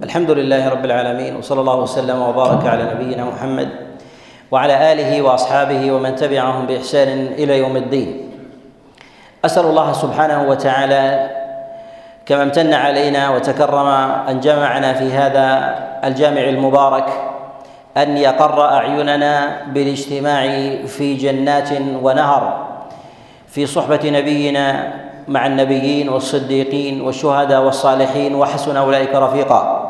الحمد لله رب العالمين وصلى الله وسلم وبارك على نبينا محمد وعلى آله وأصحابه ومن تبعهم بإحسان إلى يوم الدين. أسأل الله سبحانه وتعالى كما امتن علينا وتكرم أن جمعنا في هذا الجامع المبارك أن يقر أعيننا بالاجتماع في جنات ونهر في صحبة نبينا مع النبيين والصديقين والشهداء والصالحين وحسن أولئك رفيقا.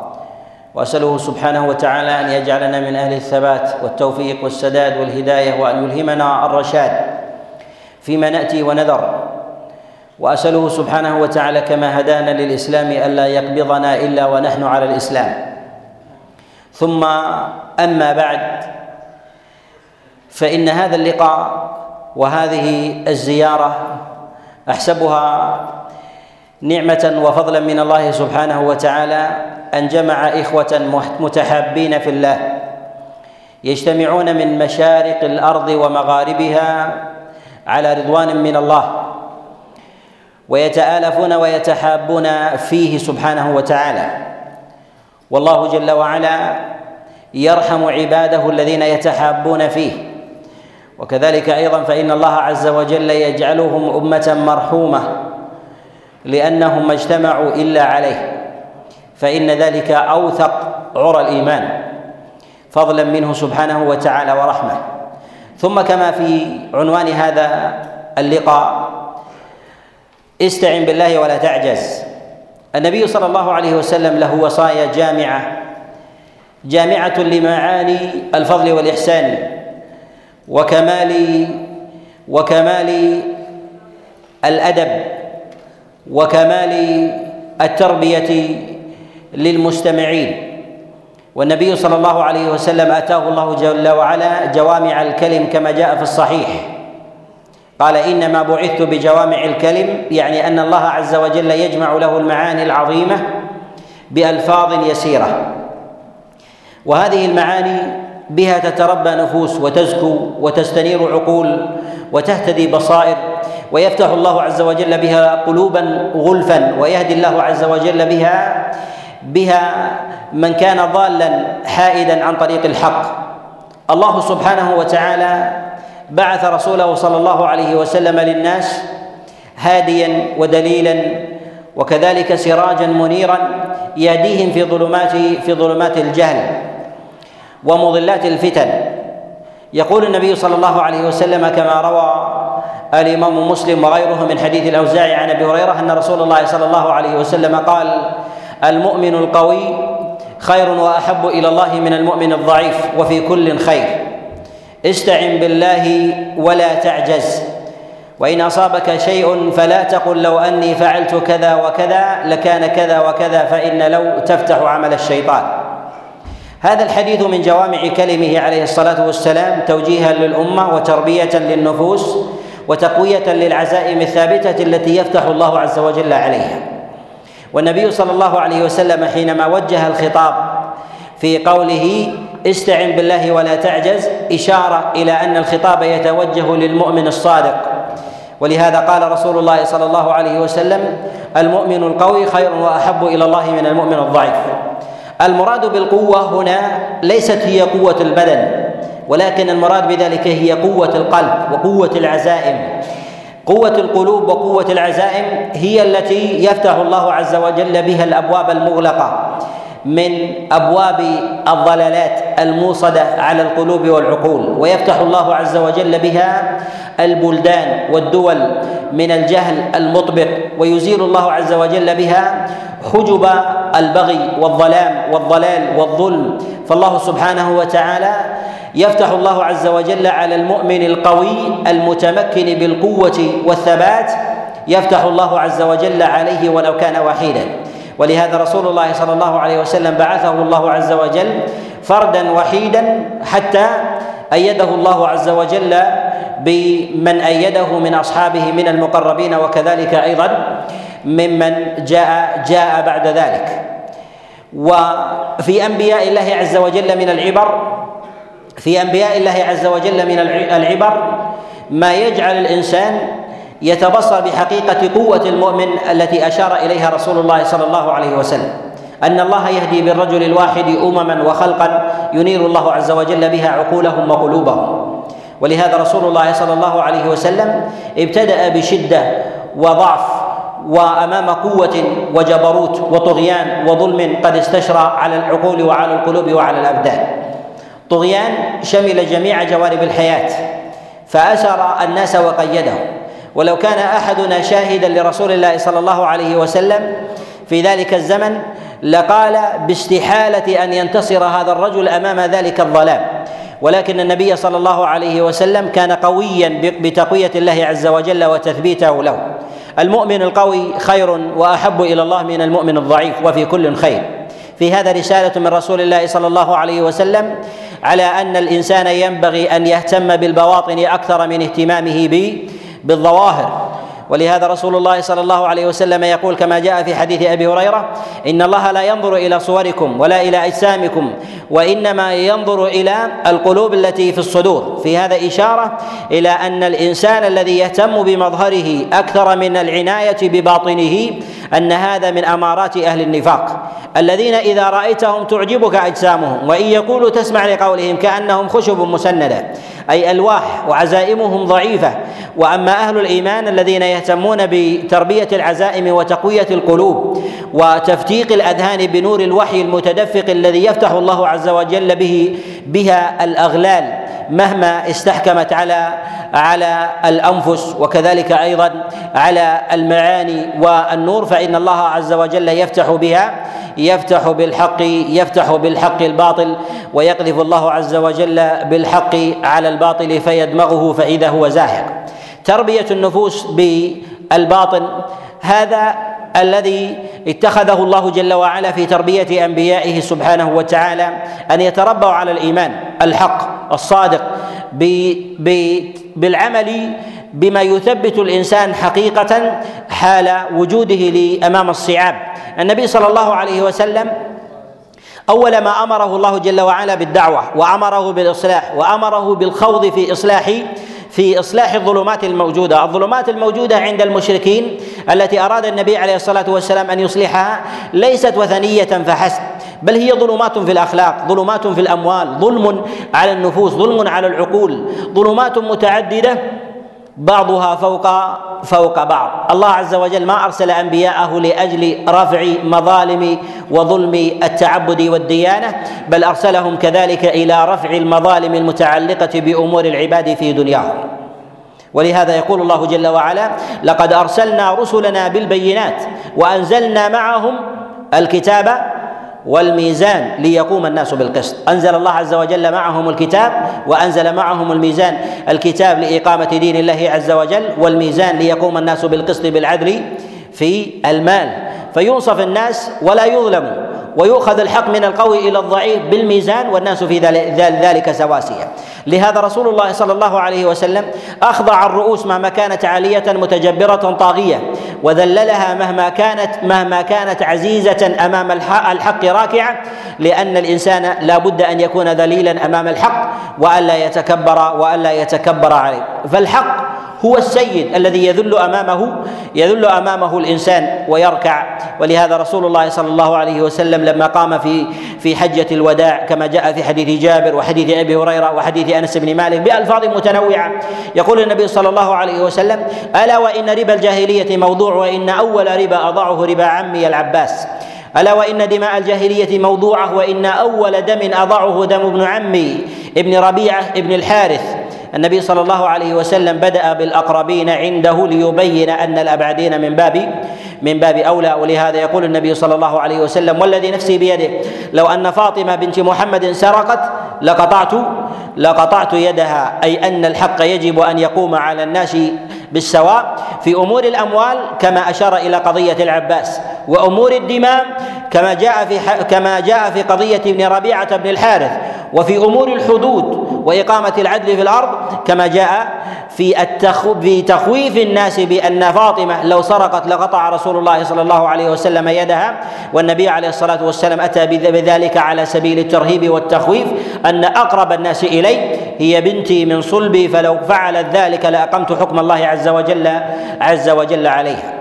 وأسأله سبحانه وتعالى أن يجعلنا من أهل الثبات والتوفيق والسداد والهداية وأن يلهمنا الرشاد فيما نأتي ونذر. وأسأله سبحانه وتعالى كما هدانا للإسلام الا يقبضنا إلا ونحن على الإسلام. ثم أما بعد فإن هذا اللقاء وهذه الزيارة أحسبها نعمة وفضلا من الله سبحانه وتعالى أن جمع إخوة متحابين في الله يجتمعون من مشارق الأرض ومغاربها على رضوان من الله ويتآلفون ويتحابون فيه سبحانه وتعالى. والله جل وعلا يرحم عباده الذين يتحابون فيه. وكذلك أيضا فإن الله عز وجل يجعلهم أمة مرحومة. لأنهم ما اجتمعوا إلا عليه. فإن ذلك أوثق عرى الإيمان فضلا منه سبحانه وتعالى ورحمة. ثم كما في عنوان هذا اللقاء استعن بالله ولا تعجز. النبي صلى الله عليه وسلم له وصايا جامعة جامعة لمعاني الفضل والإحسان وكمال وكمال الأدب. وكمال التربية للمستمعين. والنبي صلى الله عليه وسلم آتاه الله جل وعلا جوامع الكلم كما جاء في الصحيح. قال إنما بعثت بجوامع الكلم يعني أن الله عز وجل يجمع له المعاني العظيمة بألفاظ يسيرة. وهذه المعاني بها تتربى نفوس وتزكو وتستنير عقول وتهتدي بصائر ويفتح الله عز وجل بها قلوبا غلفا ويهدي الله عز وجل بها بها من كان ضالا حائدا عن طريق الحق. الله سبحانه وتعالى بعث رسوله صلى الله عليه وسلم للناس هاديا ودليلا وكذلك سراجا منيرا يهديهم في ظلمات في ظلمات الجهل ومضلات الفتن. يقول النبي صلى الله عليه وسلم كما روى الإمام مسلم وغيره من حديث الأوزاعي عن أبي هريرة أن رسول الله صلى الله عليه وسلم قال المؤمن القوي خير وأحب إلى الله من المؤمن الضعيف وفي كل خير. استعن بالله ولا تعجز. وإن أصابك شيء فلا تقل لو أني فعلت كذا وكذا لكان كذا وكذا فإن لو تفتح عمل الشيطان. هذا الحديث من جوامع كلمه عليه الصلاة والسلام توجيها للأمة وتربية للنفوس وتقوية للعزائم الثابتة التي يفتح الله عز وجل عليها. والنبي صلى الله عليه وسلم حينما وجه الخطاب في قوله استعن بالله ولا تعجز إشارة إلى أن الخطاب يتوجه للمؤمن الصادق. ولهذا قال رسول الله صلى الله عليه وسلم المؤمن القوي خير وأحب إلى الله من المؤمن الضعيف. المراد بالقوة هنا ليست هي قوة البدن ولكن المراد بذلك هي قوة القلب وقوة العزائم. قوة القلوب وقوة العزائم هي التي يفتح الله عز وجل بها الأبواب المغلقة من أبواب الضلالات الموصدة على القلوب والعقول ويفتح الله عز وجل بها البلدان والدول من الجهل المطبق ويزيل الله عز وجل بها حجب البغي والظلام والضلال والظلم. فالله سبحانه وتعالى يفتح الله عز وجل على المؤمن القوي المتمكن بالقوة والثبات. يفتح الله عز وجل عليه ولو كان وحيدا. ولهذا رسول الله صلى الله عليه وسلم بعثه الله عز وجل فردا وحيدا حتى أيده الله عز وجل بمن أيده من أصحابه من المقربين وكذلك أيضا ممن جاء جاء بعد ذلك. وفي أنبياء الله عز وجل من العبر في أنبياء الله عز وجل من العبر ما يجعل الإنسان يتبصر بحقيقة قوة المؤمن التي أشار إليها رسول الله صلى الله عليه وسلم. أن الله يهدي بالرجل الواحد أمما وخلقا ينير الله عز وجل بها عقولهم وقلوبهم. ولهذا رسول الله صلى الله عليه وسلم ابتدأ بشدة وضعف وأمام قوة وجبروت وطغيان وظلم قد استشرى على العقول وعلى القلوب وعلى الأبدان. طغيان شمل جميع جوانب الحياة فأسر الناس وقيدهم ولو كان أحدنا شاهدا لرسول الله صلى الله عليه وسلم في ذلك الزمن لقال باستحالة أن ينتصر هذا الرجل أمام ذلك الظلام. ولكن النبي صلى الله عليه وسلم كان قويا بتقوية الله عز وجل وتثبيته له. المؤمن القوي خير وأحب إلى الله من المؤمن الضعيف وفي كل خير. في هذا رسالة من رسول الله صلى الله عليه وسلم على أن الإنسان ينبغي أن يهتم بالبواطن أكثر من اهتمامه بالظواهر. ولهذا رسول الله صلى الله عليه وسلم يقول كما جاء في حديث أبي هريرة إن الله لا ينظر إلى صوركم ولا إلى أجسامكم وإنما ينظر إلى القلوب التي في الصدور. في هذا إشارة إلى أن الإنسان الذي يهتم بمظهره أكثر من العناية بباطنه أن هذا من أمارات أهل النفاق. الذين إذا رأيتهم تعجبك أجسامهم وإن يقولوا تسمع لقولهم كأنهم خشب مسندة أي ألواح وعزائمهم ضعيفة. وأما أهل الإيمان الذين يهتمون بتربية العزائم وتقوية القلوب وتفتيق الأذهان بنور الوحي المتدفق الذي يفتح الله عز وجل به بها الأغلال مهما استحكمت على على الأنفس وكذلك أيضا على المعاني والنور فإن الله عز وجل يفتح بها يفتح بالحق يفتح بالحق الباطل ويقذف الله عز وجل بالحق على الباطل فيدمغه فإذا هو زاهق. تربية النفوس بالباطن هذا الذي اتخذه الله جل وعلا في تربية أنبيائه سبحانه وتعالى أن يتربوا على الإيمان الحق الصادق بالعمل بما يثبت الإنسان حقيقة حال وجوده أمام الصعاب. النبي صلى الله عليه وسلم أول ما أمره الله جل وعلا بالدعوة وأمره بالإصلاح وأمره بالخوض في اصلاح في إصلاح الظلمات الموجودة، الظلمات الموجودة عند المشركين التي أراد النبي عليه الصلاة والسلام أن يصلحها ليست وثنية فحسب، بل هي ظلمات في الأخلاق، ظلمات في الأموال، ظلم على النفوس، ظلم على العقول، ظلمات متعددة بعضها فوق فوق بعض. الله عز وجل ما أرسل أنبياءه لأجل رفع مظالم وظلم التعبد والديانة بل أرسلهم كذلك إلى رفع المظالم المتعلقة بأمور العباد في دنياهم. ولهذا يقول الله جل وعلا لقد أرسلنا رسلنا بالبينات وأنزلنا معهم الكتاب والميزان ليقوم الناس بالقسط. أنزل الله عز وجل معهم الكتاب وأنزل معهم الميزان. الكتاب لإقامة دين الله عز وجل والميزان ليقوم الناس بالقسط بالعدل في المال. فينصف الناس ولا يظلموا ويؤخذ الحق من القوي إلى الضعيف بالميزان والناس في ذلك سواسية. لهذا رسول الله صلى الله عليه وسلم أخضع الرؤوس مهما كانت عالية متجبرة طاغية. وذللها مهما كانت مهما كانت عزيزة أمام الحق راكعة لأن الإنسان لا بد أن يكون ذليلا أمام الحق وألا يتكبر وألا يتكبر عليه. فالحق هو السيد الذي يذل أمامه يذل أمامه الإنسان ويركع. ولهذا رسول الله صلى الله عليه وسلم لما قام في في حجة الوداع كما جاء في حديث جابر وحديث أبي هريرة وحديث أنس بن مالك بألفاظ متنوعة. يقول النبي صلى الله عليه وسلم ألا وإن ربا الجاهلية موضوع وإن أول ربا أضعه ربا عمي العباس. ألا وإن دماء الجاهلية موضوعة وإن أول دم أضعه دم ابن عمي ابن ربيعة ابن الحارث. النبي صلى الله عليه وسلم بدأ بالأقربين عنده ليبين أن الأبعدين من باب من باب أولى ولهذا يقول النبي صلى الله عليه وسلم والذي نفسي بيده لو أن فاطمة بنت محمد سرقت لقطعت لقطعت يدها أي أن الحق يجب أن يقوم على الناس بالسواء في أمور الأموال كما أشار إلى قضية العباس وأمور الدماء كما جاء في كما جاء في قضية ابن ربيعة بن الحارث وفي أمور الحدود وإقامة العدل في الأرض كما جاء في التخ... في تخويف الناس بأن فاطمة لو سرقت لقطع رسول الله صلى الله عليه وسلم يدها والنبي عليه الصلاة والسلام أتى بذلك على سبيل الترهيب والتخويف أن أقرب الناس إلي هي بنتي من صلبي فلو فعلت ذلك لأقمت حكم الله عز وجل عز وجل عليها.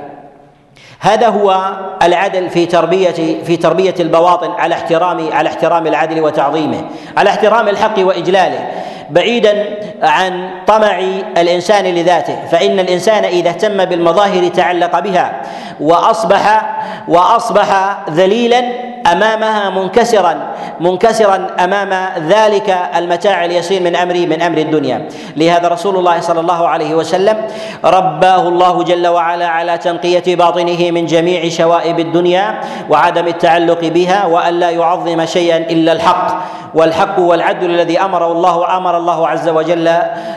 هذا هو العدل في تربية في تربية البواطن على احترام على احترام العدل وتعظيمه، على احترام الحق وإجلاله، بعيدا عن طمع الإنسان لذاته فإن الإنسان إذا اهتم بالمظاهر تعلق بها واصبح وأصبح ذليلا أمامها منكسرا منكسرا أمام ذلك المتاع اليسير من أمر من أمر الدنيا. لهذا رسول الله صلى الله عليه وسلم رباه الله جل وعلا على تنقية باطنه من جميع شوائب الدنيا وعدم التعلق بها والا يعظم شيئا إلا الحق والحق والعدل الذي أمره الله أمر الله عز وجل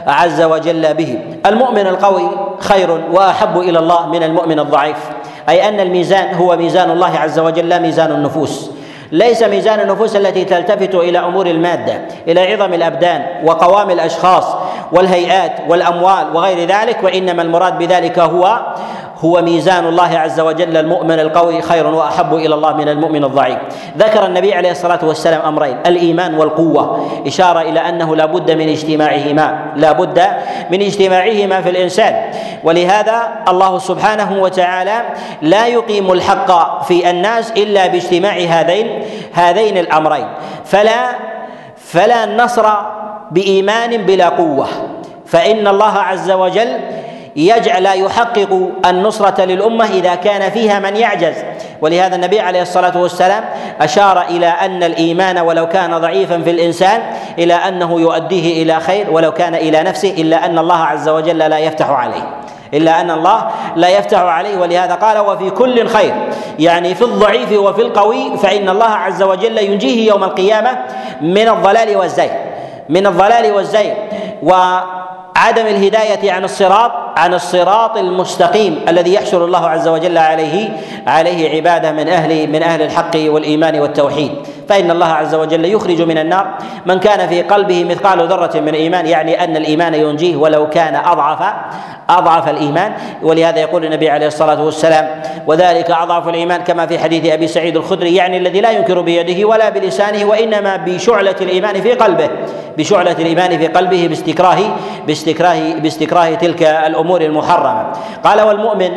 عز وجل به. المؤمن القوي خير وأحب إلى الله من المؤمن الضعيف. أي أن الميزان هو ميزان الله عز وجل لا ميزان النفوس. ليس ميزان النفوس التي تلتفت إلى أمور المادة إلى عظم الأبدان وقوام الأشخاص والهيئات والأموال وغير ذلك وإنما المراد بذلك هو هو ميزان الله عز وجل المؤمن القوي خير وأحب إلى الله من المؤمن الضعيف. ذكر النبي عليه الصلاة والسلام أمرين الإيمان والقوة. إشارة إلى أنه لا بد من اجتماعهما لا بد من اجتماعهما في الإنسان. ولهذا الله سبحانه وتعالى لا يقيم الحق في الناس إلا باجتماع هذين هذين الأمرين. فلا فلا نصر بإيمان بلا قوة. فإن الله عز وجل يجعل يحقق النصرة للأمة إذا كان فيها من يعجز. ولهذا النبي عليه الصلاة والسلام أشار إلى أن الإيمان ولو كان ضعيفا في الإنسان إلى أنه يؤديه إلى خير ولو كان إلى نفسه إلا أن الله عز وجل لا يفتح عليه. إلا أن الله لا يفتح عليه. ولهذا قال وفي كل خير. يعني في الضعيف وفي القوي فإن الله عز وجل ينجيه يوم القيامة من الضلال والزيغ. من الضلال والزيغ. و عدم الهداية عن الصراط عن الصراط المستقيم الذي يحشر الله عز وجل عليه عليه عبادة من أهل من أهل الحق والإيمان والتوحيد. فإن الله عز وجل يخرج من النار من كان في قلبه مثقال ذرة من إيمان يعني أن الإيمان ينجيه ولو كان أضعف أضعف الإيمان. ولهذا يقول النبي عليه الصلاة والسلام وذلك أضعف الإيمان كما في حديث أبي سعيد الخدري يعني الذي لا ينكر بيده ولا بلسانه وإنما بشعلة الإيمان في قلبه بشعلة الإيمان في قلبه باستكراه باستكراه باستكراه تلك الأمور المحرمة. قال والمؤمن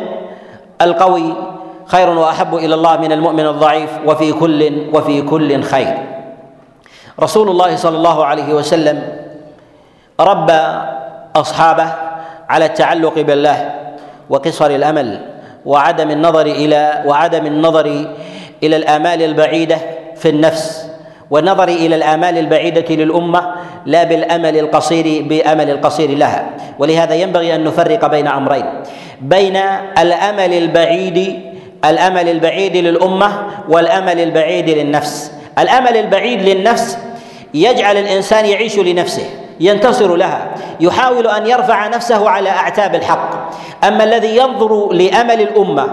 القوي خير وأحب إلى الله من المؤمن الضعيف وفي كل وفي كل خير. رسول الله صلى الله عليه وسلم ربى أصحابه على التعلق بالله وقصر الأمل وعدم النظر إلى وعدم النظر إلى الآمال البعيدة في النفس والنظر إلى الآمال البعيدة للأمة لا بالأمل القصير بأمل القصير لها. ولهذا ينبغي أن نفرق بين أمرين. بين الأمل البعيد الأمل البعيد للأمة والأمل البعيد للنفس. الأمل البعيد للنفس يجعل الإنسان يعيش لنفسه ينتصر لها يحاول أن يرفع نفسه على أعتاب الحق. أما الذي ينظر لأمل الأمة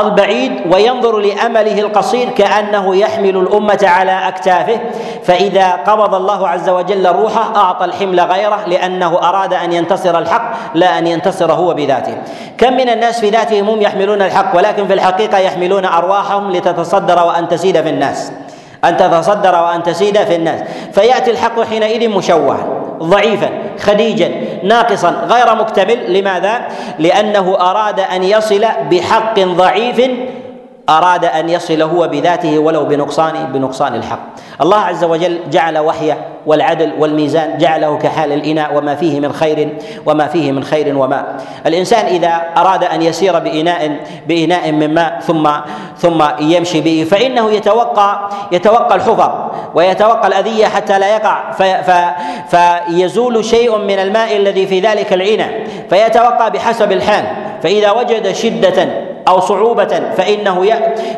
البعيد وينظر لأمله القصير كأنه يحمل الأمة على أكتافه فإذا قبض الله عز وجل روحه أعطى الحمل غيره لأنه أراد أن ينتصر الحق لا أن ينتصر هو بذاته. كم من الناس في ذاتهم هم يحملون الحق ولكن في الحقيقة يحملون أرواحهم لتتصدر وأن تسيد في الناس. أن تتصدر وأن تسيد في الناس. فيأتي الحق حينئذ مشوها ضعيفا خديجا ناقصا غير مكتمل. لماذا؟ لأنه أراد أن يصل بحق ضعيف أراد أن يصل هو بذاته ولو بنقصان بنقصان الحق. الله عز وجل جعل وحيه والعدل والميزان جعله كحال الإناء وما فيه من خير وما فيه من خير وماء الإنسان إذا أراد أن يسير باناء بإناء من ماء ثم ثم يمشي به فإنه يتوقع يتوقع الحفر ويتوقع الأذية حتى لا يقع. في في فيزول شيء من الماء الذي في ذلك العناء فيتوقع بحسب الحال. فإذا وجد شدة أو صعوبة فإنه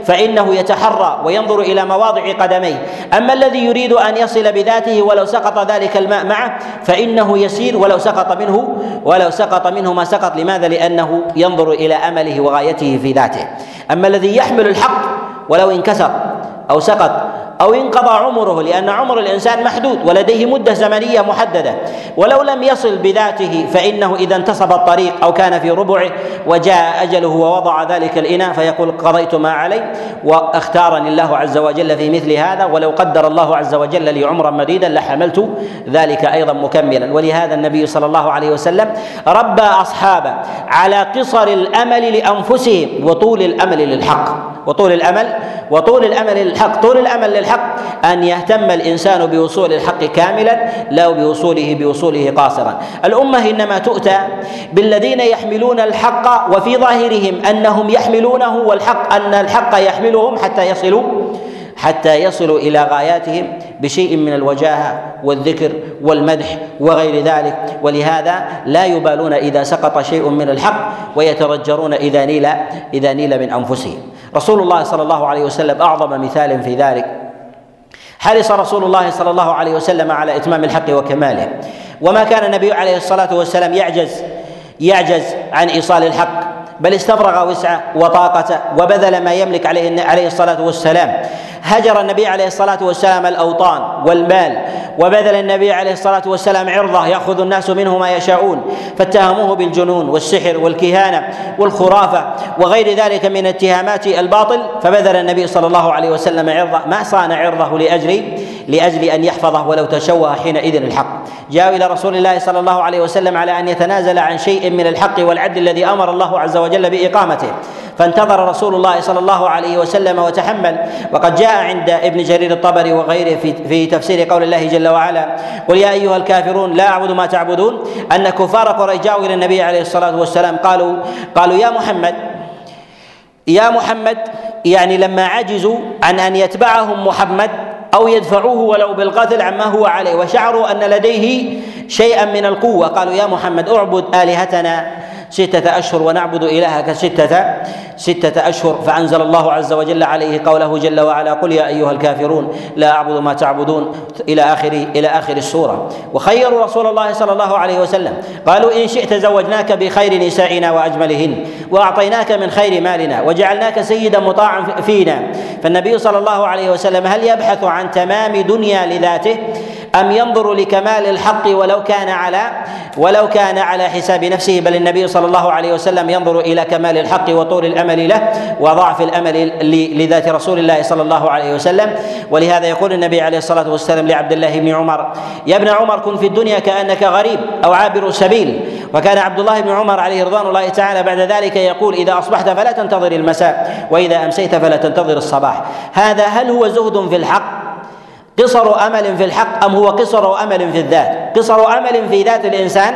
فإنه يتحرى وينظر إلى مواضع قدميه. أما الذي يريد أن يصل بذاته ولو سقط ذلك الماء معه فإنه يسير ولو سقط منه ولو سقط منه ما سقط. لماذا؟ لأنه ينظر إلى أمله وغايته في ذاته. أما الذي يحمل الحق ولو انكسر أو سقط أو انقضى عمره لأن عمر الإنسان محدود ولديه مدة زمنية محددة. ولو لم يصل بذاته فإنه إذا انتصف الطريق أو كان في ربعه وجاء أجله ووضع ذلك الإناء فيقول قضيت ما علي واختارني الله عز وجل في مثل هذا ولو قدر الله عز وجل لي عمرا مديدا لحملت ذلك أيضا مكملا. ولهذا النبي صلى الله عليه وسلم ربى اصحابه على قصر الأمل لأنفسهم وطول الأمل للحق. وطول الأمل وطول الأمل للحق. طول الأمل للحق. أن يهتم الإنسان بوصول الحق كاملا لا بوصوله بوصوله قاصرا. الأمة إنما تؤتى بالذين يحملون الحق وفي ظاهرهم أنهم يحملونه والحق أن الحق يحملهم حتى يصلوا حتى يصلوا إلى غاياتهم بشيء من الوجاهة والذكر والمدح وغير ذلك. ولهذا لا يبالون إذا سقط شيء من الحق ويتضجرون إذا نيل إذا نيل من أنفسهم. رسول الله صلى الله عليه وسلم أعظم مثال في ذلك. حرص رسول الله صلى الله عليه وسلم على إتمام الحق وكماله. وما كان النبي عليه الصلاة والسلام يعجز يعجز عن إيصال الحق. بل استفرغ وسعه وطاقته وبذل ما يملك عليه عليه الصلاة والسلام. هجر النبي عليه الصلاة والسلام الأوطان والمال وبذل النبي عليه الصلاة والسلام عرضة يأخذ الناس منه ما يشاءون فاتهموه بالجنون والسحر والكهانة والخرافة وغير ذلك من اتهامات الباطل فبذل النبي صلى الله عليه وسلم عرضة ما صان عرضه لأجل لأجل أن يحفظه ولو تشوه حينئذ الحق. جاء إلى رسول الله صلى الله عليه وسلم على أن يتنازل عن شيء من الحق والعدل الذي أمر الله عز وجل بإقامته. فانتظر رسول الله صلى الله عليه وسلم وتحمل. وقد جاء عند ابن جرير الطبري وغيره في في تفسير قول الله جل وعلا قل يا أيها الكافرون لا أعبد ما تعبدون. أن كفار قريش جاءوا إلى النبي عليه الصلاة والسلام قالوا قالوا يا محمد يا محمد يعني لما عجزوا عن أن يتبعهم محمد أو يدفعوه ولو بالقتل عما هو عليه وشعروا أن لديه شيئا من القوة قالوا يا محمد اعبد آلهتنا. ستة أشهر ونعبد إلهك ستة ستة أشهر. فأنزل الله عز وجل عليه قوله جل وعلا قل يا أيها الكافرون لا أعبد ما تعبدون. إلى آخر إلى آخر السورة. وخيروا رسول الله صلى الله عليه وسلم. قالوا إن شئت زوجناك بخير نسائنا وأجملهن وأعطيناك من خير مالنا وجعلناك سيدا مطاعا فينا. فالنبي صلى الله عليه وسلم هل يبحث عن تمام دنيا لذاته؟ أم ينظر لكمال الحق ولو كان على ولو كان على حساب نفسه؟ بل النبي صلى الله عليه وسلم ينظر إلى كمال الحق وطول الأمل له وضعف الأمل لذات رسول الله صلى الله عليه وسلم. ولهذا يقول النبي عليه الصلاة والسلام لعبد الله بن عمر يا ابن عمر كن في الدنيا كأنك غريب أو عابر سبيل. وكان عبد الله بن عمر عليه رضوان الله تعالى بعد ذلك يقول إذا أصبحت فلا تنتظر المساء وإذا أمسيت فلا تنتظر الصباح. هذا هل هو زهد في الحق؟ قصر أمل في الحق أم هو قصر أمل في الذات؟ قصر أمل في ذات الإنسان؟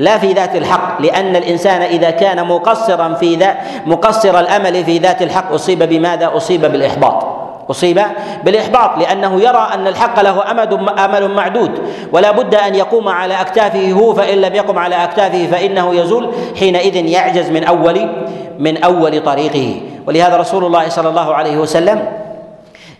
لا في ذات الحق لأن الإنسان إذا كان مقصرا في ذات مقصر الأمل في ذات الحق أصيب بماذا؟ أصيب بالإحباط. أصيب بالإحباط لأنه يرى أن الحق له أمد أمل معدود. ولا بد أن يقوم على أكتافه هو فإن لم يقم على أكتافه فإنه يزول. حينئذ يعجز من أول من أول طريقه. ولهذا رسول الله صلى الله عليه وسلم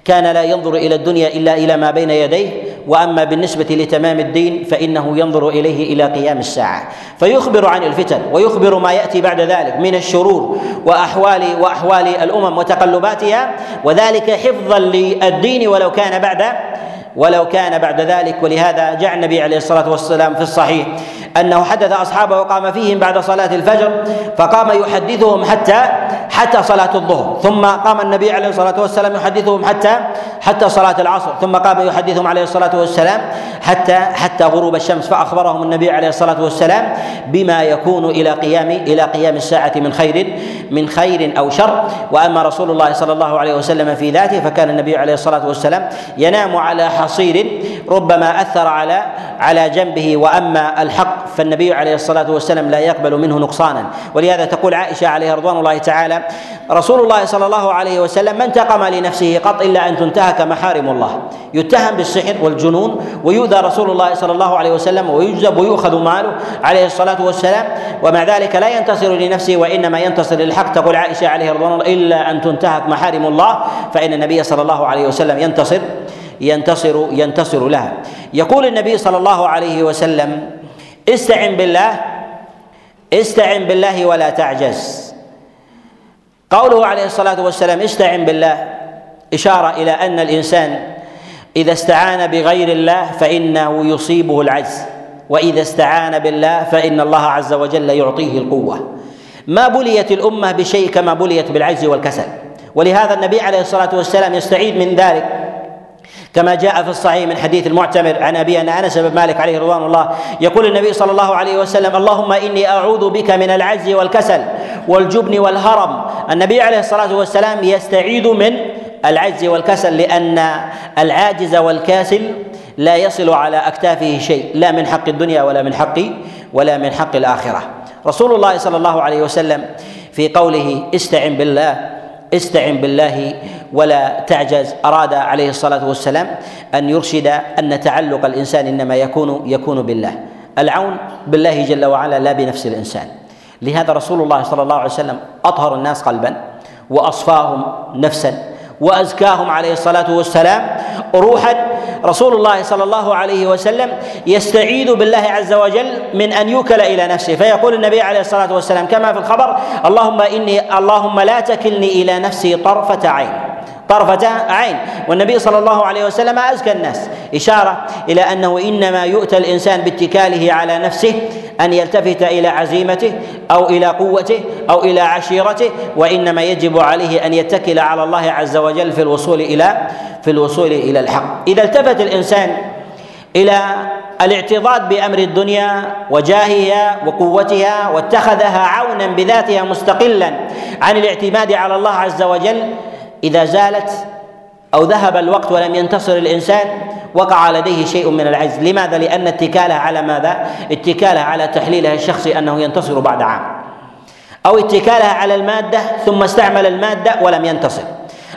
كان لا ينظر إلى الدنيا إلا إلى ما بين يديه وأما بالنسبة لتمام الدين فإنه ينظر إليه إلى قيام الساعة. فيخبر عن الفتن ويخبر ما يأتي بعد ذلك من الشرور واحوال وأحوال الأمم وتقلباتها وذلك حفظا للدين ولو كان بعد ولو كان بعد ذلك. ولهذا جاء النبي عليه الصلاة والسلام في الصحيح أنه حدث أصحابه وقام فيهم بعد صلاة الفجر فقام يحدثهم حتى حتى صلاة الظهر. ثم قام النبي عليه الصلاة والسلام يحدثهم حتى حتى صلاة العصر. ثم قام يحدثهم عليه الصلاة والسلام حتى حتى غروب الشمس. فأخبرهم النبي عليه الصلاة والسلام بما يكون إلى قيام إلى قيام الساعة من خير من خير أو شر. وأما رسول الله صلى الله عليه وسلم في ذاته فكان النبي عليه الصلاة والسلام ينام على حصير ربما أثر على على جنبه وأما الحق فالنبي عليه الصلاة والسلام لا يقبل منه نقصانا. ولهذا تقول عائشة عليه رضوان الله تعالى رسول الله صلى الله عليه وسلم ما انتقم لنفسه قط إلا أن تنتهك محارم الله. يتهم بالسحر والجنون ويؤذى رسول الله صلى الله عليه وسلم ويجذب ويؤخذ ماله عليه الصلاة والسلام. ومع ذلك لا ينتصر لنفسه وإنما ينتصر للحق تقول عائشة عليه رضوان الله إلا أن تنتهك محارم الله. فإن النبي صلى الله عليه وسلم ينتصر. ينتصر ينتصر لها. يقول النبي صلى الله عليه وسلم استعن بالله استعن بالله ولا تعجز. قوله عليه الصلاة والسلام استعن بالله. إشارة إلى أن الإنسان إذا استعان بغير الله فإنه يصيبه العجز وإذا استعان بالله فإن الله عز وجل يعطيه القوة. ما بليت الأمة بشيء كما بليت بالعجز والكسل. ولهذا النبي عليه الصلاة والسلام يستعيذ من ذلك. كما جاء في الصحيح من حديث المعتمر عن أبيه عن أنس بن مالك عليه رضوان الله يقول النبي صلى الله عليه وسلم اللهم إني أعوذ بك من العجز والكسل والجبن والهرم. النبي عليه الصلاة والسلام يستعيذ من العجز والكسل لأن العاجز والكاسل لا يصل على أكتافه شيء لا من حق الدنيا ولا من حق ولا من حق الآخرة. رسول الله صلى الله عليه وسلم في قوله استعن بالله استعن بالله ولا تعجز. أراد عليه الصلاة والسلام أن يرشد أن تعلق الإنسان إنما يكون يكون بالله. العون بالله جل وعلا لا بنفس الإنسان. لهذا رسول الله صلى الله عليه وسلم أطهر الناس قلبا وأصفاهم نفسا. وأزكاهم عليه الصلاة والسلام. روحا رسول الله صلى الله عليه وسلم يستعيذ بالله عز وجل من أن يوكل إلى نفسه. فيقول النبي عليه الصلاة والسلام كما في الخبر اللهم اني اللهم لا تكلني إلى نفسي طرفة عين. طرفة عين. والنبي صلى الله عليه وسلم أزكى الناس. إشارة إلى أنه إنما يؤتى الإنسان باتكاله على نفسه أن يلتفت إلى عزيمته أو إلى قوته أو إلى عشيرته وإنما يجب عليه أن يتكل على الله عز وجل في الوصول إلى في الوصول إلى الحق. إذا التفت الإنسان إلى الاعتضاد بأمر الدنيا وجاهها وقوتها واتخذها عونا بذاتها مستقلا عن الاعتماد على الله عز وجل إذا زالت أو ذهب الوقت ولم ينتصر الإنسان وقع لديه شيء من العجز لماذا؟ لأن اتكاله على ماذا؟ اتكاله على تحليله الشخصي أنه ينتصر بعد عام أو اتكالها على المادة ثم استعمل المادة ولم ينتصر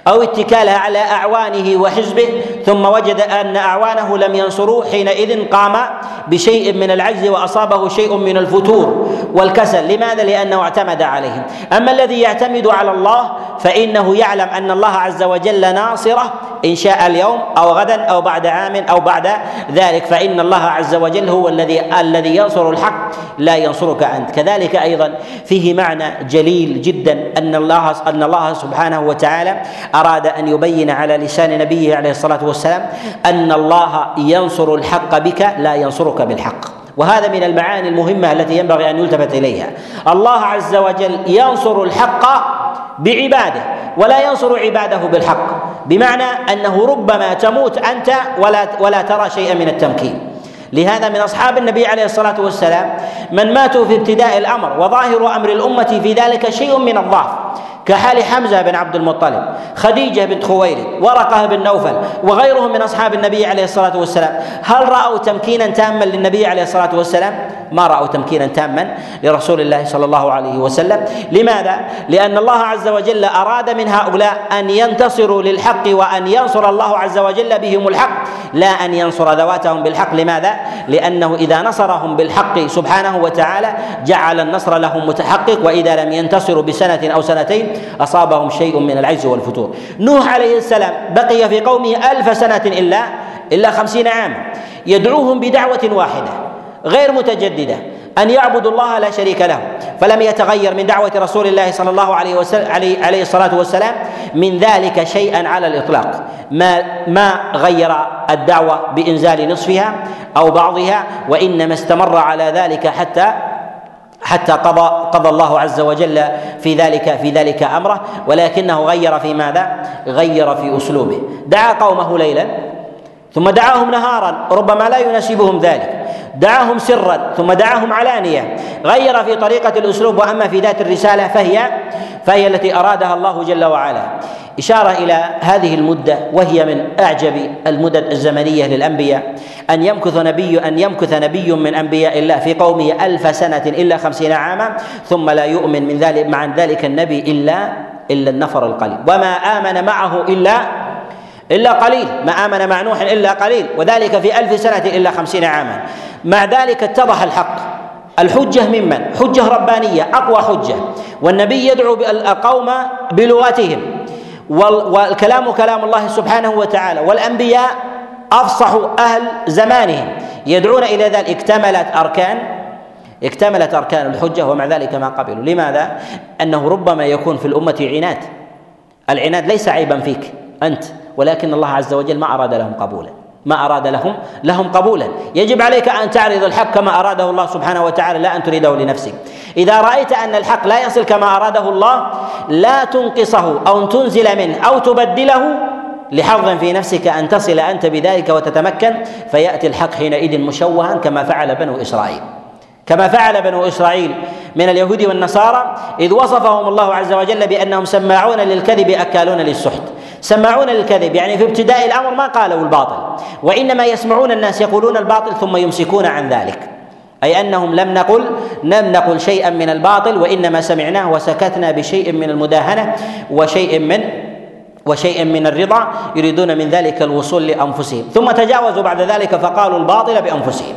أو اتكالها على أعوانه وحزبه ثم وجد أن أعوانه لم ينصروه حينئذ قام بشيء من العجز وأصابه شيء من الفتور والكسل. لماذا؟ لأنه اعتمد عليهم أما الذي يعتمد على الله فإنه يعلم أن الله عز وجل ناصره إن شاء اليوم أو غدا أو بعد عام أو بعد ذلك. فإن الله عز وجل هو الذي الذي ينصر الحق لا ينصرك أنت. كذلك أيضا فيه معنى جليل جدا أن الله أن الله سبحانه وتعالى أراد أن يبين على لسان نبيه عليه الصلاة والسلام أن الله ينصر الحق بك لا ينصرك بالحق. وهذا من المعاني المهمة التي ينبغي أن يلتفت إليها. الله عز وجل ينصر الحق بعباده ولا ينصر عباده بالحق بمعنى أنه ربما تموت أنت ولا ولا ترى شيئا من التمكين. لهذا من أصحاب النبي عليه الصلاة والسلام من ماتوا في ابتداء الأمر وظاهر أمر الأمة في ذلك شيء من الضعف كحال حمزة بن عبد المطلب خديجة بنت خويلد ورقة بن نوفل وغيرهم من أصحاب النبي عليه الصلاة والسلام. هل رأوا تمكينا تاما للنبي عليه الصلاة والسلام؟ ما رأوا تمكينا تاما لرسول الله صلى الله عليه وسلم. لماذا؟ لأن الله عز وجل أراد من هؤلاء أن ينتصروا للحق وأن ينصر الله عز وجل بهم الحق لا أن ينصر ذواتهم بالحق. لماذا؟ لأنه إذا نصرهم بالحق سبحانه وتعالى جعل النصر لهم متحقق وإذا لم ينتصروا بسنة أو سنتين أصابهم شيء من العجز والفتور. نوح عليه السلام بقي في قومه ألف سنة إلا إلا خمسين عاما يدعوهم بدعوة واحدة. غير متجددة. أن يعبدوا الله لا شريك له. فلم يتغير من دعوة رسول الله صلى الله عليه وسلم عليه, الصلاة والسلام من ذلك شيئا على الإطلاق. ما ما غير الدعوة بإنزال نصفها أو بعضها وإنما استمر على ذلك حتى حتى قضى قضى الله عز وجل في ذلك في ذلك أمره. ولكنه غير في ماذا؟ غير في أسلوبه. دعا قومه ليلا ثم دعاهم نهارا. ربما لا يناسبهم ذلك. دعاهم سرا ثم دعاهم علانية. غير في طريقة الأسلوب وأما في ذات الرسالة فهي فهي التي أرادها الله جل وعلا. إشارة إلى هذه المدة وهي من أعجب المدد الزمنية للأنبياء. أن يمكث نبي أن يمكث نبي من أنبياء الله في قومه ألف سنة إلا خمسين عاما ثم لا يؤمن من ذلك مع ذلك النبي إلا إلا النفر القليل. وما آمن معه إلا إلا قليل. ما آمن مع نوح إلا قليل. وذلك في ألف سنة إلا خمسين عاما. مع ذلك اتضح الحق. الحجة ممن حجة ربانية أقوى حجة. والنبي يدعو القوم بلغتهم. والكلام كلام الله سبحانه وتعالى. والأنبياء أفصح أهل زمانهم. يدعون إلى ذلك. اكتملت أركان. اكتملت أركان الحجة ومع ذلك ما قبلوا. لماذا؟ أنه ربما يكون في الأمة عناد. العناد ليس عيبا فيك أنت. ولكن الله عز وجل ما أراد لهم قبولا. ما أراد لهم لهم قبولا. يجب عليك أن تعرض الحق كما أراده الله سبحانه وتعالى لا أن تريده لنفسك. إذا رأيت أن الحق لا يصل كما أراده الله لا تنقصه أو تنزل منه أو تبدله لحظ في نفسك أن تصل أنت بذلك وتتمكن فيأتي الحق حينئذ مشوها كما فعل بنو إسرائيل. كما فعل بنو إسرائيل من اليهود والنصارى إذ وصفهم الله عز وجل بأنهم سماعون للكذب أكالون للسحت. سماعون للكذب يعني في ابتداء الأمر ما قالوا الباطل وإنما يسمعون الناس يقولون الباطل ثم يمسكون عن ذلك أي أنهم لم نقل لم نقل شيئا من الباطل وإنما سمعناه وسكتنا بشيء من المداهنة وشيء من وشيء من الرضا يريدون من ذلك الوصول لأنفسهم ثم تجاوزوا بعد ذلك فقالوا الباطل بأنفسهم.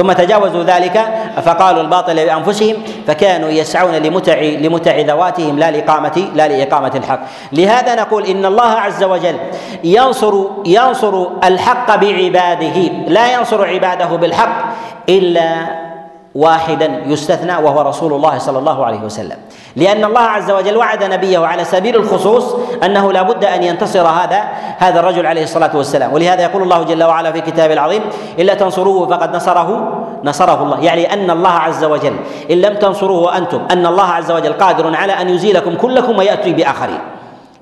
ثم تجاوزوا ذلك فقالوا الباطل بانفسهم فكانوا يسعون لمتع لمتع ذواتهم لا لاقامه لا لإقامة الحق. لهذا نقول إن الله عز وجل ينصر ينصر الحق بعباده لا ينصر عباده بالحق إلا واحدا يستثنى وهو رسول الله صلى الله عليه وسلم. لأن الله عز وجل وعد نبيه على سبيل الخصوص أنه لا بد أن ينتصر هذا هذا الرجل عليه الصلاة والسلام. ولهذا يقول الله جل وعلا في كتابه العظيم إلا تنصروه فقد نصره نصره الله. يعني أن الله عز وجل إن لم تنصروه أنتم أن الله عز وجل قادر على أن يزيلكم كلكم ويأتي بآخرين.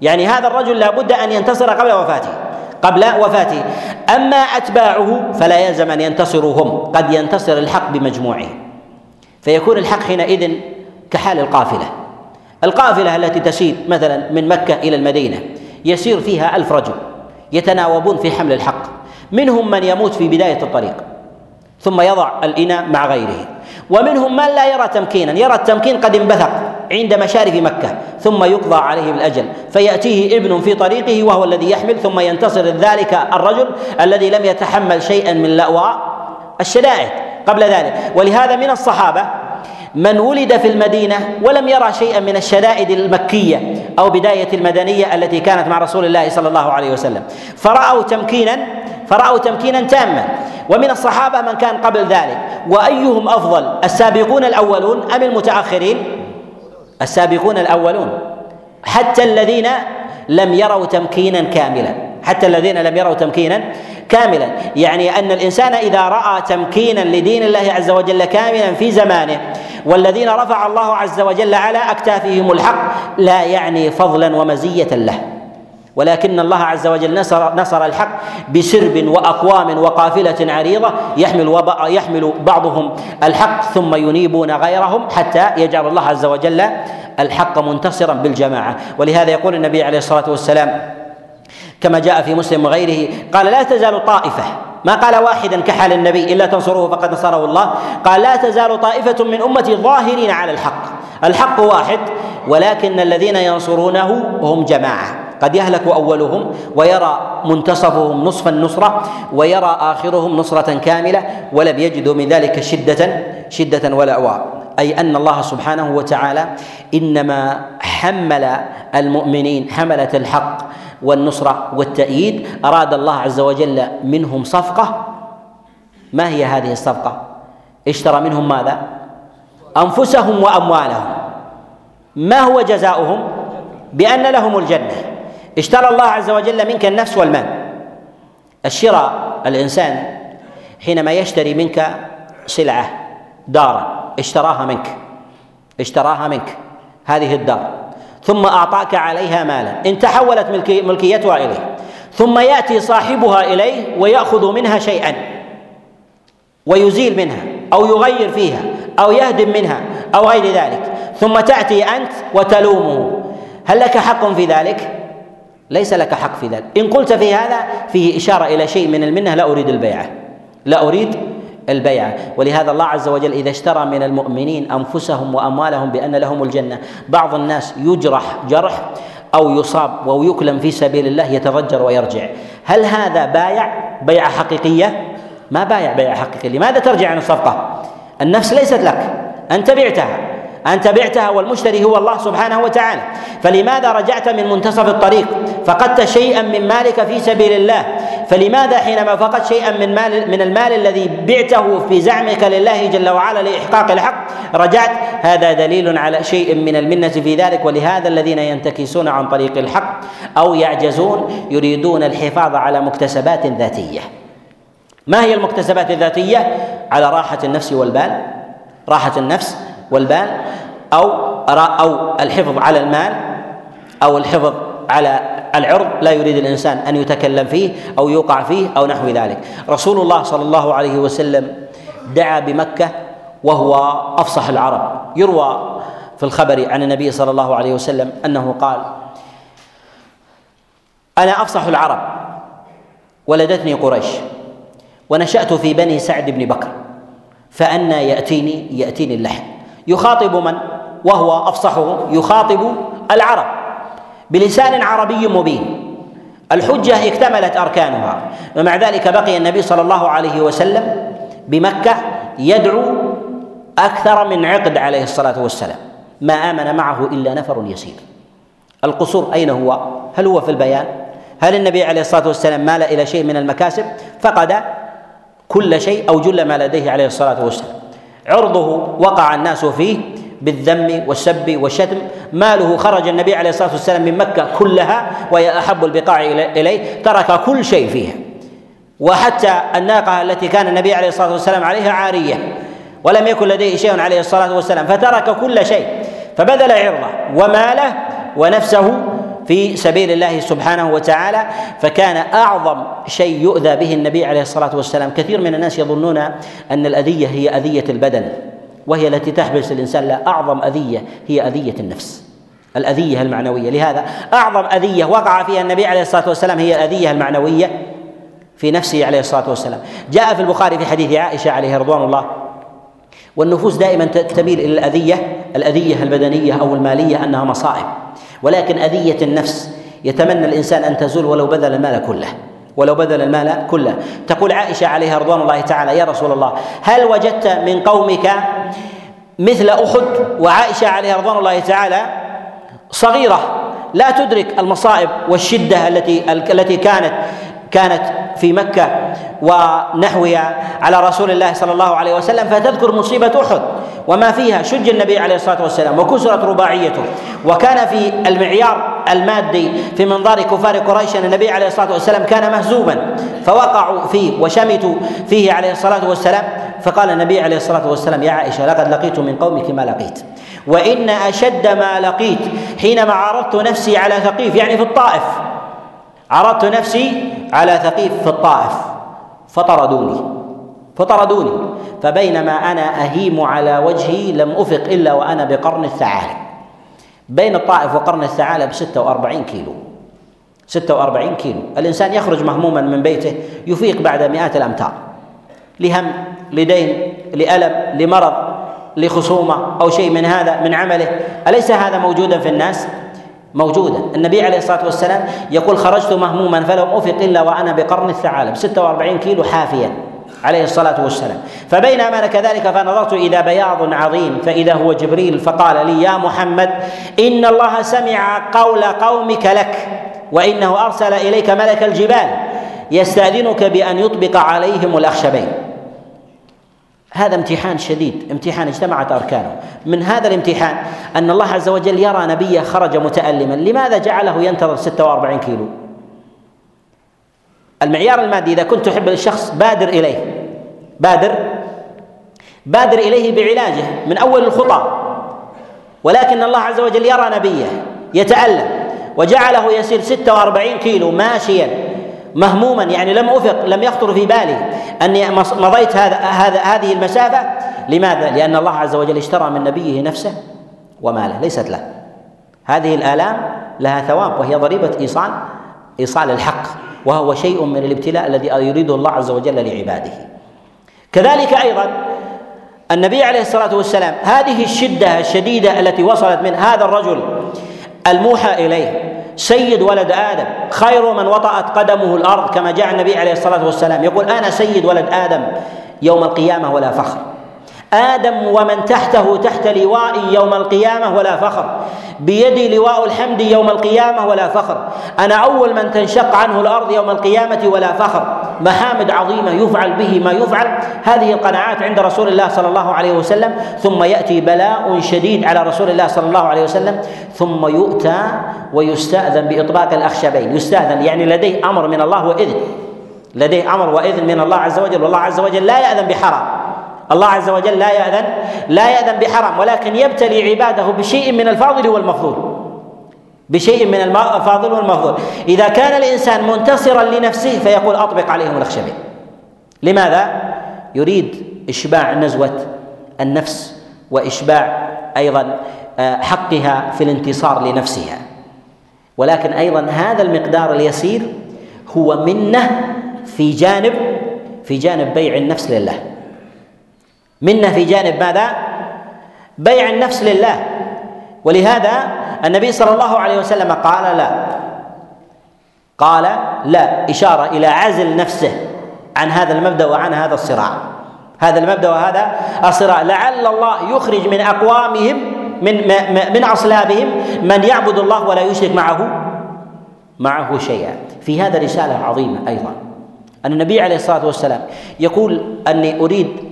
يعني هذا الرجل لا بد أن ينتصر قبل وفاته. قبل وفاته. أما أتباعه فلا يلزم أن ينتصروا هم قد ينتصر الحق بمجموعه. فيكون الحق حينئذ كحال القافلة. القافلة التي تسير مثلا من مكة إلى المدينة. يسير فيها ألف رجل. يتناوبون في حمل الحق. منهم من يموت في بداية الطريق. ثم يضع الإناء مع غيره. ومنهم من لا يرى تمكينا. يرى التمكين قد انبثق. عند مشارف مكة ثم يقضى عليه بالأجل فيأتيه ابن في طريقه وهو الذي يحمل ثم ينتصر ذلك الرجل الذي لم يتحمل شيئا من لأواء الشدائد قبل ذلك. ولهذا من الصحابة من ولد في المدينة ولم يرى شيئا من الشدائد المكية أو بداية المدنية التي كانت مع رسول الله صلى الله عليه وسلم. فرأوا تمكينا فرأوا تمكينا تاما. ومن الصحابة من كان قبل ذلك. وأيهم أفضل السابقون الأولون أم المتأخرين؟ السابقون الأولون. حتى الذين لم يروا تمكينا كاملا. حتى الذين لم يروا تمكينا كاملا. يعني أن الإنسان إذا رأى تمكينا لدين الله عز وجل كاملا في زمانه والذين رفع الله عز وجل على أكتافهم الحق لا يعني فضلا ومزية له. ولكن الله عز وجل نصر نصر الحق بسرب وأقوام وقافلة عريضة يحمل يحمل بعضهم الحق ثم ينيبون غيرهم حتى يجعل الله عز وجل الحق منتصرا بالجماعة. ولهذا يقول النبي عليه الصلاة والسلام كما جاء في مسلم وغيره قال لا تزال طائفة. ما قال واحدا كحال النبي إلا تنصروه فقد نصره الله. قال لا تزال طائفة من أمتي ظاهرين على الحق. الحق واحد ولكن الذين ينصرونه هم جماعة. قد يهلك أولهم ويرى منتصفهم نصف النصره ويرى آخرهم نصرة كاملة ولم يجدوا من ذلك شدة شدة ولا أواء أي أن الله سبحانه وتعالى إنما حمل المؤمنين حملة الحق والنصرة والتأييد أراد الله عز وجل منهم صفقة ما هي هذه الصفقة؟ اشترى منهم ماذا؟ أنفسهم وأموالهم ما هو جزاؤهم؟ بأن لهم الجنة اشترى الله عز وجل منك النفس والمال. الشراء الإنسان حينما يشتري منك سلعة دارا اشتراها منك اشتراها منك هذه الدار. ثم أعطاك عليها مالا إن تحولت ملكيتها إليه. ثم يأتي صاحبها إليه ويأخذ منها شيئا ويزيل منها أو يغير فيها أو يهدم منها أو غير ذلك. ثم تأتي أنت وتلومه. هل لك حق في ذلك؟ ليس لك حق في ذلك. إن قلت في هذا فيه إشارة إلى شيء من المنة لا أريد البيعة. لا أريد البيعة. ولهذا الله عز وجل إذا اشترى من المؤمنين أنفسهم وأموالهم بأن لهم الجنة. بعض الناس يجرح جرح أو يصاب أو يكلم في سبيل الله يتضجر ويرجع. هل هذا بايع؟ بيعة حقيقية؟ ما بايع بيعة حقيقية. لماذا ترجع عن الصفقة؟ النفس ليست لك. أنت بعتها. أنت بعتها والمشتري هو الله سبحانه وتعالى. فلماذا رجعت من منتصف الطريق؟ فقدت شيئا من مالك في سبيل الله. فلماذا حينما فقدت شيئا من مال من المال الذي بعته في زعمك لله جل وعلا لإحقاق الحق رجعت؟ هذا دليل على شيء من المنة في ذلك. ولهذا الذين ينتكسون عن طريق الحق أو يعجزون يريدون الحفاظ على مكتسبات ذاتية. ما هي المكتسبات الذاتية؟ على راحة النفس والبال راحة النفس والبال أو أو الحفظ على المال أو الحفظ على العرض لا يريد الإنسان أن يتكلم فيه أو يوقع فيه أو نحو ذلك. رسول الله صلى الله عليه وسلم دعا بمكة وهو أفصح العرب. يروى في الخبر عن النبي صلى الله عليه وسلم أنه قال أنا أفصح العرب ولدتني قريش ونشأت في بني سعد بن بكر فأنى يأتيني يأتيني اللحن يخاطب من؟ وهو أفصحهم يخاطب العرب. بلسان عربي مبين. الحجة اكتملت أركانها. ومع ذلك بقي النبي صلى الله عليه وسلم بمكة يدعو أكثر من عقد عليه الصلاة والسلام. ما آمن معه إلا نفر يسير. القصور أين هو؟ هل هو في البيان؟ هل النبي عليه الصلاة والسلام مال إلى شيء من المكاسب؟ فقد كل شيء أو جل ما لديه عليه الصلاة والسلام. عرضه وقع الناس فيه بالذم والسب والشتم. ماله خرج النبي عليه الصلاة والسلام من مكة كلها وهي أحب البقاع إليه ترك كل شيء فيها. وحتى الناقة التي كان النبي عليه الصلاة والسلام عليها عارية ولم يكن لديه شيء عليه الصلاة والسلام فترك كل شيء فبذل عرضه وماله ونفسه في سبيل الله سبحانه وتعالى فكان أعظم شيء يؤذى به النبي عليه الصلاة والسلام. كثير من الناس يظنون أن الأذية هي أذية البدن وهي التي تحبس الإنسان. لا أعظم أذية هي أذية النفس. الأذية المعنوية. لهذا أعظم أذية وقع فيها النبي عليه الصلاة والسلام هي الأذية المعنوية في نفسه عليه الصلاة والسلام. جاء في البخاري في حديث عائشة عليه رضوان الله والنفوس دائما تميل إلى الأذية الأذية البدنية أو المالية أنها مصائب. ولكن أذية النفس يتمنى الإنسان أن تزول ولو بذل المال كله ولو بذل المال كله. تقول عائشة عليها رضوان الله تعالى يا رسول الله هل وجدت من قومك مثل أحد؟ وعائشة عليها رضوان الله تعالى صغيرة لا تدرك المصائب والشدة التي التي كانت كانت في مكة ونحوها على رسول الله صلى الله عليه وسلم فتذكر مصيبة أحد وما فيها شج النبي عليه الصلاة والسلام وكسرت رباعيته وكان في المعيار المادي في منظار كفار قريش أن النبي عليه الصلاة والسلام كان مهزوما فوقعوا فيه وشمتوا فيه عليه الصلاة والسلام فقال النبي عليه الصلاة والسلام يا عائشة لقد لقيت من قومك ما لقيت وإن أشد ما لقيت حينما عرضت نفسي على ثقيف يعني في الطائف عرضت نفسي على ثقيف في الطائف فطردوني فطردوني فبينما أنا أهيم على وجهي لم أفق إلا وأنا بقرن الثعالب. بين الطائف وقرن الثعالب 46 كيلو 46 كيلو. الإنسان يخرج مهموما من بيته يفيق بعد مئات الأمتار لهم لدين لألم لمرض لخصومة أو شيء من هذا من عمله. أليس هذا موجودا في الناس؟ موجودا النبي عليه الصلاة والسلام يقول خرجت مهموما فلم أفق إلا وأنا بقرن الثعالب. 46 كيلو حافيا عليه الصلاة والسلام. فبينما أنا كذلك فنظرت إذا بياض عظيم فإذا هو جبريل فقال لي يا محمد إن الله سمع قول قومك لك وإنه أرسل إليك ملك الجبال يستأذنك بأن يطبق عليهم الأخشبين. هذا امتحان شديد امتحان اجتمعت أركانه. من هذا الامتحان أن الله عز وجل يرى نبيه خرج متألما لماذا جعله ينتظر 46 كيلو؟ المعيار المادي إذا كنت تحب الشخص بادر إليه. بادر؟ بادر إليه بعلاجه من أول الخطى ولكن الله عز وجل يرى نبيه يتألم وجعله يسير 46 كيلو ماشيا. مهموما يعني لم افق لم يخطر في بالي أني مضيت هذا هذا هذه المسافة. لماذا؟ لأن الله عز وجل اشترى من نبيه نفسه وماله ليست له. هذه الآلام لها ثواب وهي ضريبة إيصال إيصال الحق وهو شيء من الابتلاء الذي يريده الله عز وجل لعباده. كذلك أيضا النبي عليه الصلاة والسلام هذه الشدة الشديدة التي وصلت من هذا الرجل الموحى إليه سيد ولد آدم خير من وطأت قدمه الأرض كما جاء النبي عليه الصلاة والسلام. يقول أنا سيد ولد آدم يوم القيامة ولا فخر. آدم ومن تحته تحت لوائي يوم القيامة ولا فخر. بيدي لواء الحمد يوم القيامة ولا فخر. أنا أول من تنشق عنه الأرض يوم القيامة ولا فخر. محامد عظيمة يفعل به ما يفعل. هذه القناعات عند رسول الله صلى الله عليه وسلم. ثم يأتي بلاء شديد على رسول الله صلى الله عليه وسلم. ثم يؤتى ويستأذن بإطباق الأخشبين. يستأذن يعني لديه أمر من الله وإذن. لديه أمر وإذن من الله عز وجل. والله عز وجل لا يأذن بحرام. الله عز وجل لا يأذن لا يأذن بحرام ولكن يبتلي عباده بشيء من الفاضل والمفضول. بشيء من الفاضل والمفضول. إذا كان الإنسان منتصرا لنفسه فيقول أطبق عليهم الأخشبين. لماذا؟ يريد إشباع نزوة النفس وإشباع أيضا آه، حقها في الانتصار لنفسها. ولكن أيضا هذا المقدار اليسير هو منة في جانب في جانب بيع النفس لله. منا في جانب ماذا؟ بيع النفس لله. ولهذا النبي صلى الله عليه وسلم قال لا. قال لا إشارة إلى عزل نفسه عن هذا المبدأ وعن هذا الصراع. هذا المبدأ وهذا الصراع. لعل الله يخرج من أقوامهم من من أصلابهم من يعبد الله ولا يشرك معه معه شيئا. في هذا رسالة عظيمة أيضا. أن النبي عليه الصلاة والسلام يقول أني أريد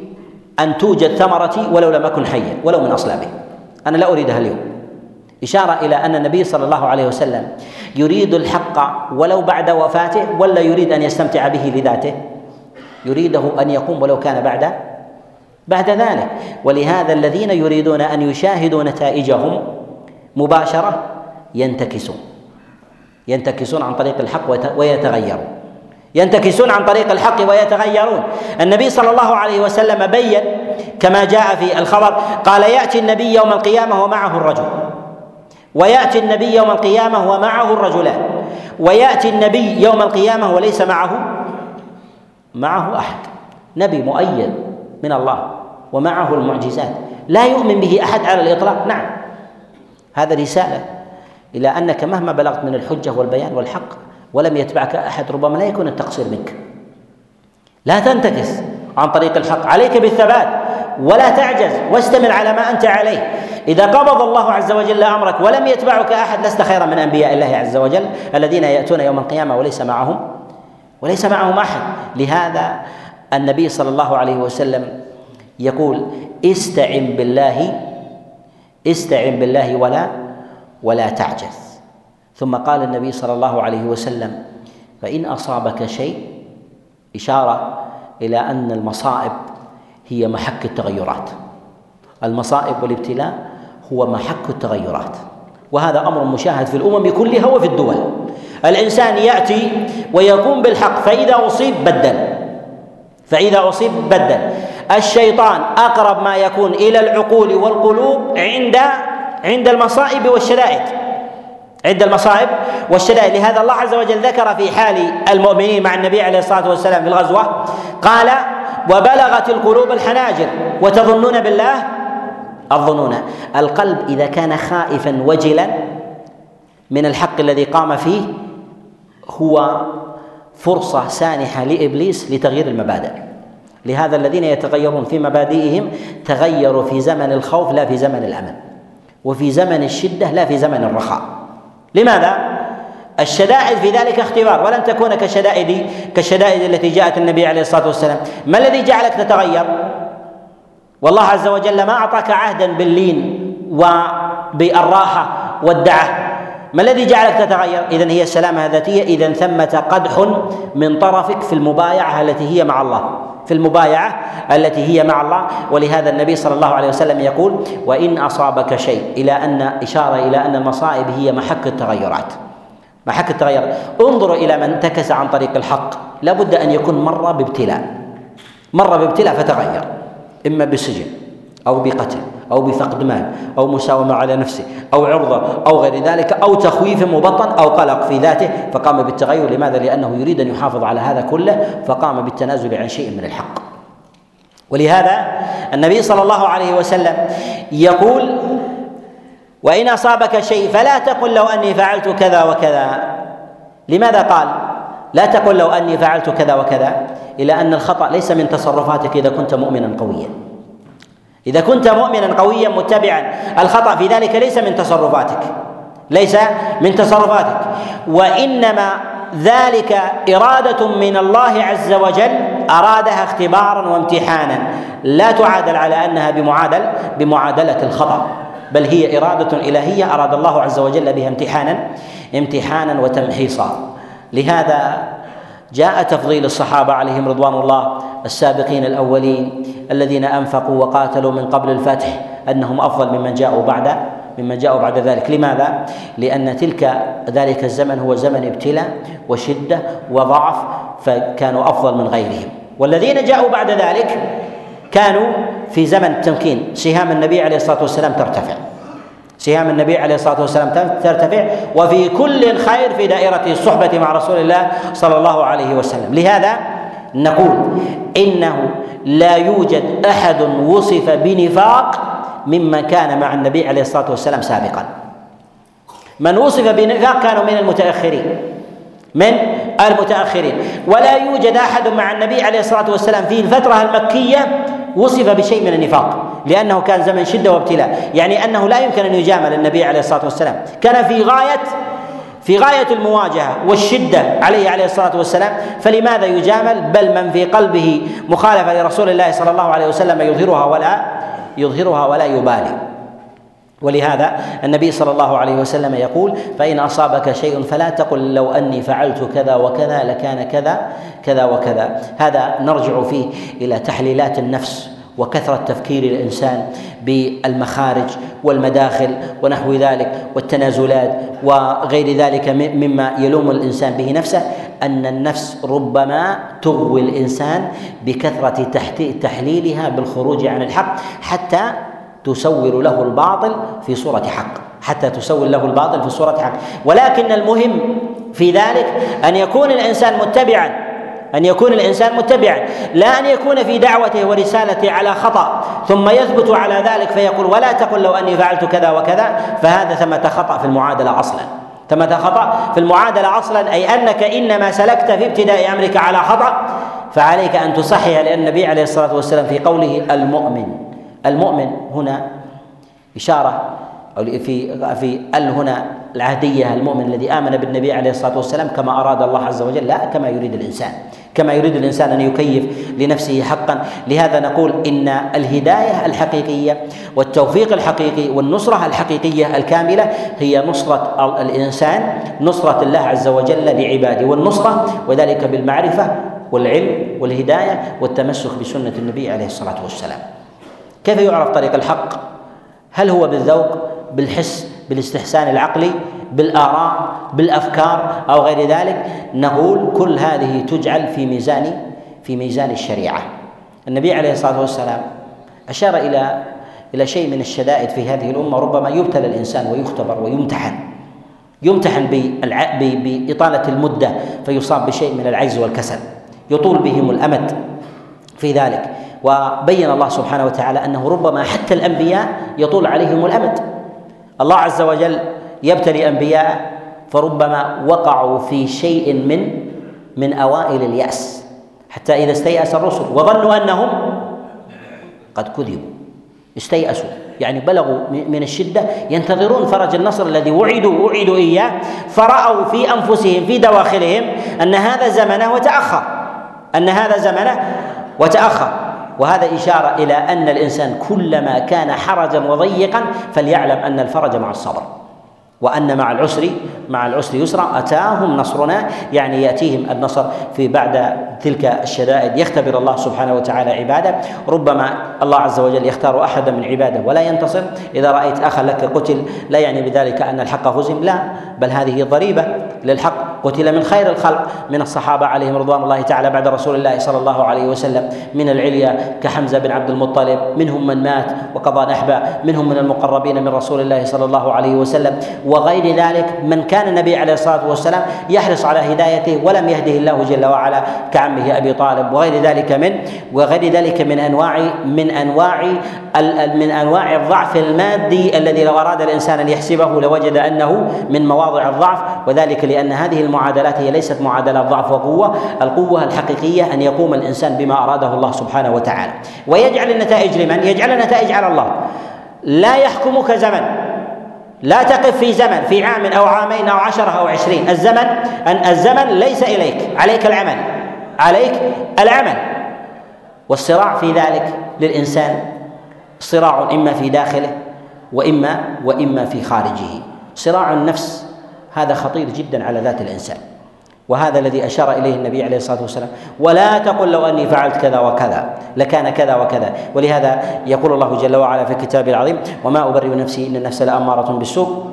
أن توجد ثمرتي ولو لم أكن حيا ولو من أصلابي أنا لا أريدها اليوم. إشارة إلى أن النبي صلى الله عليه وسلم يريد الحق ولو بعد وفاته ولا يريد أن يستمتع به لذاته. يريده أن يقوم ولو كان بعد بعد ذلك. ولهذا الذين يريدون أن يشاهدوا نتائجهم مباشرة ينتكسون. ينتكسون عن طريق الحق ويتغيرون. ينتكسون عن طريق الحق ويتغيرون. النبي صلى الله عليه وسلم بين كما جاء في الخبر قال يأتي النبي يوم القيامة ومعه الرجل ويأتي النبي يوم القيامة ومعه الرجلان ويأتي النبي يوم القيامة وليس معه معه أحد نبي مؤيد من الله ومعه المعجزات لا يؤمن به أحد على الإطلاق. نعم. هذا رسالة إلى أنك مهما بلغت من الحجة والبيان والحق ولم يتبعك أحد ربما لا يكون التقصير منك. لا تنتكس عن طريق الحق عليك بالثبات ولا تعجز واستمر على ما أنت عليه. إذا قبض الله عز وجل أمرك ولم يتبعك أحد لست خيرا من أنبياء الله عز وجل الذين يأتون يوم القيامة وليس معهم وليس معهم أحد. لهذا النبي صلى الله عليه وسلم يقول استعن بالله استعن بالله ولا ولا تعجز. ثم قال النبي صلى الله عليه وسلم فإن أصابك شيء إشارة إلى أن المصائب هي محك التغيرات. المصائب والابتلاء هو محك التغيرات. وهذا أمر مشاهد في الأمم كلها وفي الدول. الإنسان يأتي ويقوم بالحق فإذا أصيب بدل. فإذا أصيب بدل. الشيطان أقرب ما يكون إلى العقول والقلوب عند عند المصائب والشدائد. عند المصائب والشدائد. لهذا الله عز وجل ذكر في حال المؤمنين مع النبي عليه الصلاة والسلام في الغزوة قال وبلغت القلوب الحناجر وتظنون بالله؟ الظنون. القلب إذا كان خائفا وجلا من الحق الذي قام فيه هو فرصة سانحة لإبليس لتغيير المبادئ. لهذا الذين يتغيرون في مبادئهم تغيروا في زمن الخوف لا في زمن الامن وفي زمن الشدة لا في زمن الرخاء. لماذا؟ الشدائد في ذلك اختبار ولن تكون كشدائد كالشدائد التي جاءت النبي عليه الصلاة والسلام. ما الذي جعلك تتغير؟ والله عز وجل ما أعطاك عهدا باللين وبالراحه والدعة. ما الذي جعلك تتغير؟ اذا هي السلامة الذاتيه اذا ثمة قدح من طرفك في المبايعة التي هي مع الله. في المبايعة التي هي مع الله. ولهذا النبي صلى الله عليه وسلم يقول وإن أصابك شيء إلى أن إشارة إلى أن المصائب هي محك التغيرات. محك التغير. انظروا إلى من انتكس عن طريق الحق. لابد أن يكون مر بابتلاء. مر بابتلاء فتغير. إما بسجن أو بقتل. أو بفقد مال أو مساومة على نفسه أو عرضة أو غير ذلك أو تخويف مبطن أو قلق في ذاته. فقام بالتغير. لماذا؟ لأنه يريد أن يحافظ على هذا كله. فقام بالتنازل عن شيء من الحق. ولهذا النبي صلى الله عليه وسلم يقول وإن أصابك شيء فلا تقل لو أني فعلت كذا وكذا. لماذا قال؟ لا تقل لو أني فعلت كذا وكذا. إلى أن الخطأ ليس من تصرفاتك إذا كنت مؤمنا قويا. إذا كنت مؤمنا قويا متبعا الخطأ في ذلك ليس من تصرفاتك. ليس من تصرفاتك. وإنما ذلك إرادة من الله عز وجل أرادها اختبارا وامتحانا. لا تعادل على أنها بمعادل بمعادلة الخطأ. بل هي إرادة إلهية أراد الله عز وجل بها امتحانا امتحانا وتمحيصا. لهذا جاء تفضيل الصحابة عليهم رضوان الله السابقين الأولين الذين أنفقوا وقاتلوا من قبل الفتح أنهم أفضل ممن جاءوا بعد ممن جاءوا بعد ذلك. لماذا؟ لأن تلك ذلك الزمن هو زمن ابتلاء وشدة وضعف فكانوا أفضل من غيرهم. والذين جاءوا بعد ذلك كانوا في زمن التمكين. سهام النبي عليه الصلاة والسلام ترتفع. سهام النبي عليه الصلاة والسلام ترتفع وفي كل خير في دائرة الصحبة مع رسول الله صلى الله عليه وسلم. لهذا نقول إنه لا يوجد أحد وصف بنفاق ممن كان مع النبي عليه الصلاة والسلام سابقا. من وصف بنفاق كانوا من المتأخرين من المتأخرين. ولا يوجد أحد مع النبي عليه الصلاة والسلام في الفترة المكية وصف بشيء من النفاق. لأنه كان زمن شدة وابتلاء. يعني أنه لا يمكن أن يجامل النبي عليه الصلاة والسلام. كان في غايه في غاية المواجهة والشدة عليه عليه الصلاة والسلام. فلماذا يجامل؟ بل من في قلبه مخالفة لرسول الله صلى الله عليه وسلم يظهرها ولا يظهرها ولا يبالي. ولهذا النبي صلى الله عليه وسلم يقول فإن أصابك شيء فلا تقل لو أني فعلت كذا وكذا لكان كذا كذا وكذا. هذا نرجع فيه إلى تحليلات النفس وكثرة تفكير الإنسان بالمخارج والمداخل ونحو ذلك والتنازلات وغير ذلك مما يلوم الإنسان به نفسه أن النفس ربما تغوي الإنسان بكثرة تحليلها بالخروج عن الحق حتى تسور له الباطل في صورة حق حتى تسول له الباطل في صورة حق. ولكن المهم في ذلك أن يكون الإنسان متبعا أن يكون الإنسان متبعا لا أن يكون في دعوته ورسالته على خطأ ثم يثبت على ذلك فيقول ولا تقل لو أني فعلت كذا وكذا فهذا ثمة خطأ في المعادلة أصلا. ثمة خطأ في المعادلة أصلا أي أنك إنما سلكت في ابتداء أمرك على خطأ فعليك أن تصحح لأن النبي عليه الصلاة والسلام في قوله المؤمن. المؤمن هنا إشارة في في ال هنا العهدية المؤمن الذي آمن بالنبي عليه الصلاة والسلام كما أراد الله عز وجل لا كما يريد الإنسان. كما يريد الإنسان أن يكيف لنفسه حقا. لهذا نقول إن الهداية الحقيقية والتوفيق الحقيقي والنصرة الحقيقية الكاملة هي نصرة الإنسان نصرة الله عز وجل لعباده والنصرة وذلك بالمعرفة والعلم والهداية والتمسك بسنة النبي عليه الصلاة والسلام. كيف يعرف طريق الحق؟ هل هو بالذوق؟ بالحس بالاستحسان العقلي بالاراء بالأفكار أو غير ذلك نقول كل هذه تجعل في ميزان في ميزان الشريعة. النبي عليه الصلاة والسلام أشار إلى إلى شيء من الشدائد في هذه الأمة ربما يبتلى الإنسان ويختبر ويمتحن. يمتحن بإطالة المدة فيصاب بشيء من العجز والكسل. يطول بهم الأمد في ذلك. وبين الله سبحانه وتعالى أنه ربما حتى الأنبياء يطول عليهم الأمد. الله عز وجل يبتلي أنبياء فربما وقعوا في شيء من من أوائل اليأس حتى إذا استيأس الرسل وظنوا أنهم قد كذبوا. استيأسوا يعني بلغوا من الشدة ينتظرون فرج النصر الذي وعدوا وعدوا إياه فرأوا في أنفسهم في دواخلهم أن هذا زمنه وتأخر أن هذا زمنه وتأخر. وهذا إشارة إلى أن الإنسان كلما كان حرجا وضيقا فليعلم أن الفرج مع الصبر وأن مع العسر مع العسر يسرا أتاهم نصرنا يعني يأتيهم النصر في بعد تلك الشدائد. يختبر الله سبحانه وتعالى عباده. ربما الله عز وجل يختار أحدا من عباده ولا ينتصر. إذا رأيت أخا لك قتل لا يعني بذلك أن الحق هزم؟ لا بل هذه ضريبة للحق. قتل من خير الخلق من الصحابة عليهم رضوان الله تعالى بعد رسول الله صلى الله عليه وسلم من العليا كحمزة بن عبد المطلب منهم من مات وقضى نحبه منهم من المقربين من رسول الله صلى الله عليه وسلم وغير ذلك من كان النبي عليه الصلاة والسلام يحرص على هدايته ولم يهده الله جل وعلا كعمه أبي طالب وغير ذلك من وغير ذلك من أنواع من أنواع من أنواع الضعف المادي الذي لو أراد الإنسان أن يحسبه لوجد أنه من مواضع الضعف وذلك لأن هذه المعادلات هي ليست معادلات ضعف وقوة القوة الحقيقية أن يقوم الإنسان بما أراده الله سبحانه وتعالى. ويجعل النتائج لمن؟ يجعل النتائج على الله. لا يحكمك زمن. لا تقف في زمن في عام أو عامين أو عشرة أو عشرين. الزمن أن الزمن ليس إليك. عليك العمل. عليك العمل. والصراع في ذلك للإنسان صراع إما في داخله وإما وإما في خارجه. صراع النفس هذا خطير جدا على ذات الإنسان. وهذا الذي أشار إليه النبي عليه الصلاة والسلام ولا تقل لو أني فعلت كذا وكذا لكان كذا وكذا. ولهذا يقول الله جل وعلا في كتابه العظيم وما أبرئ نفسي إن النفس لأمارة بالسوء.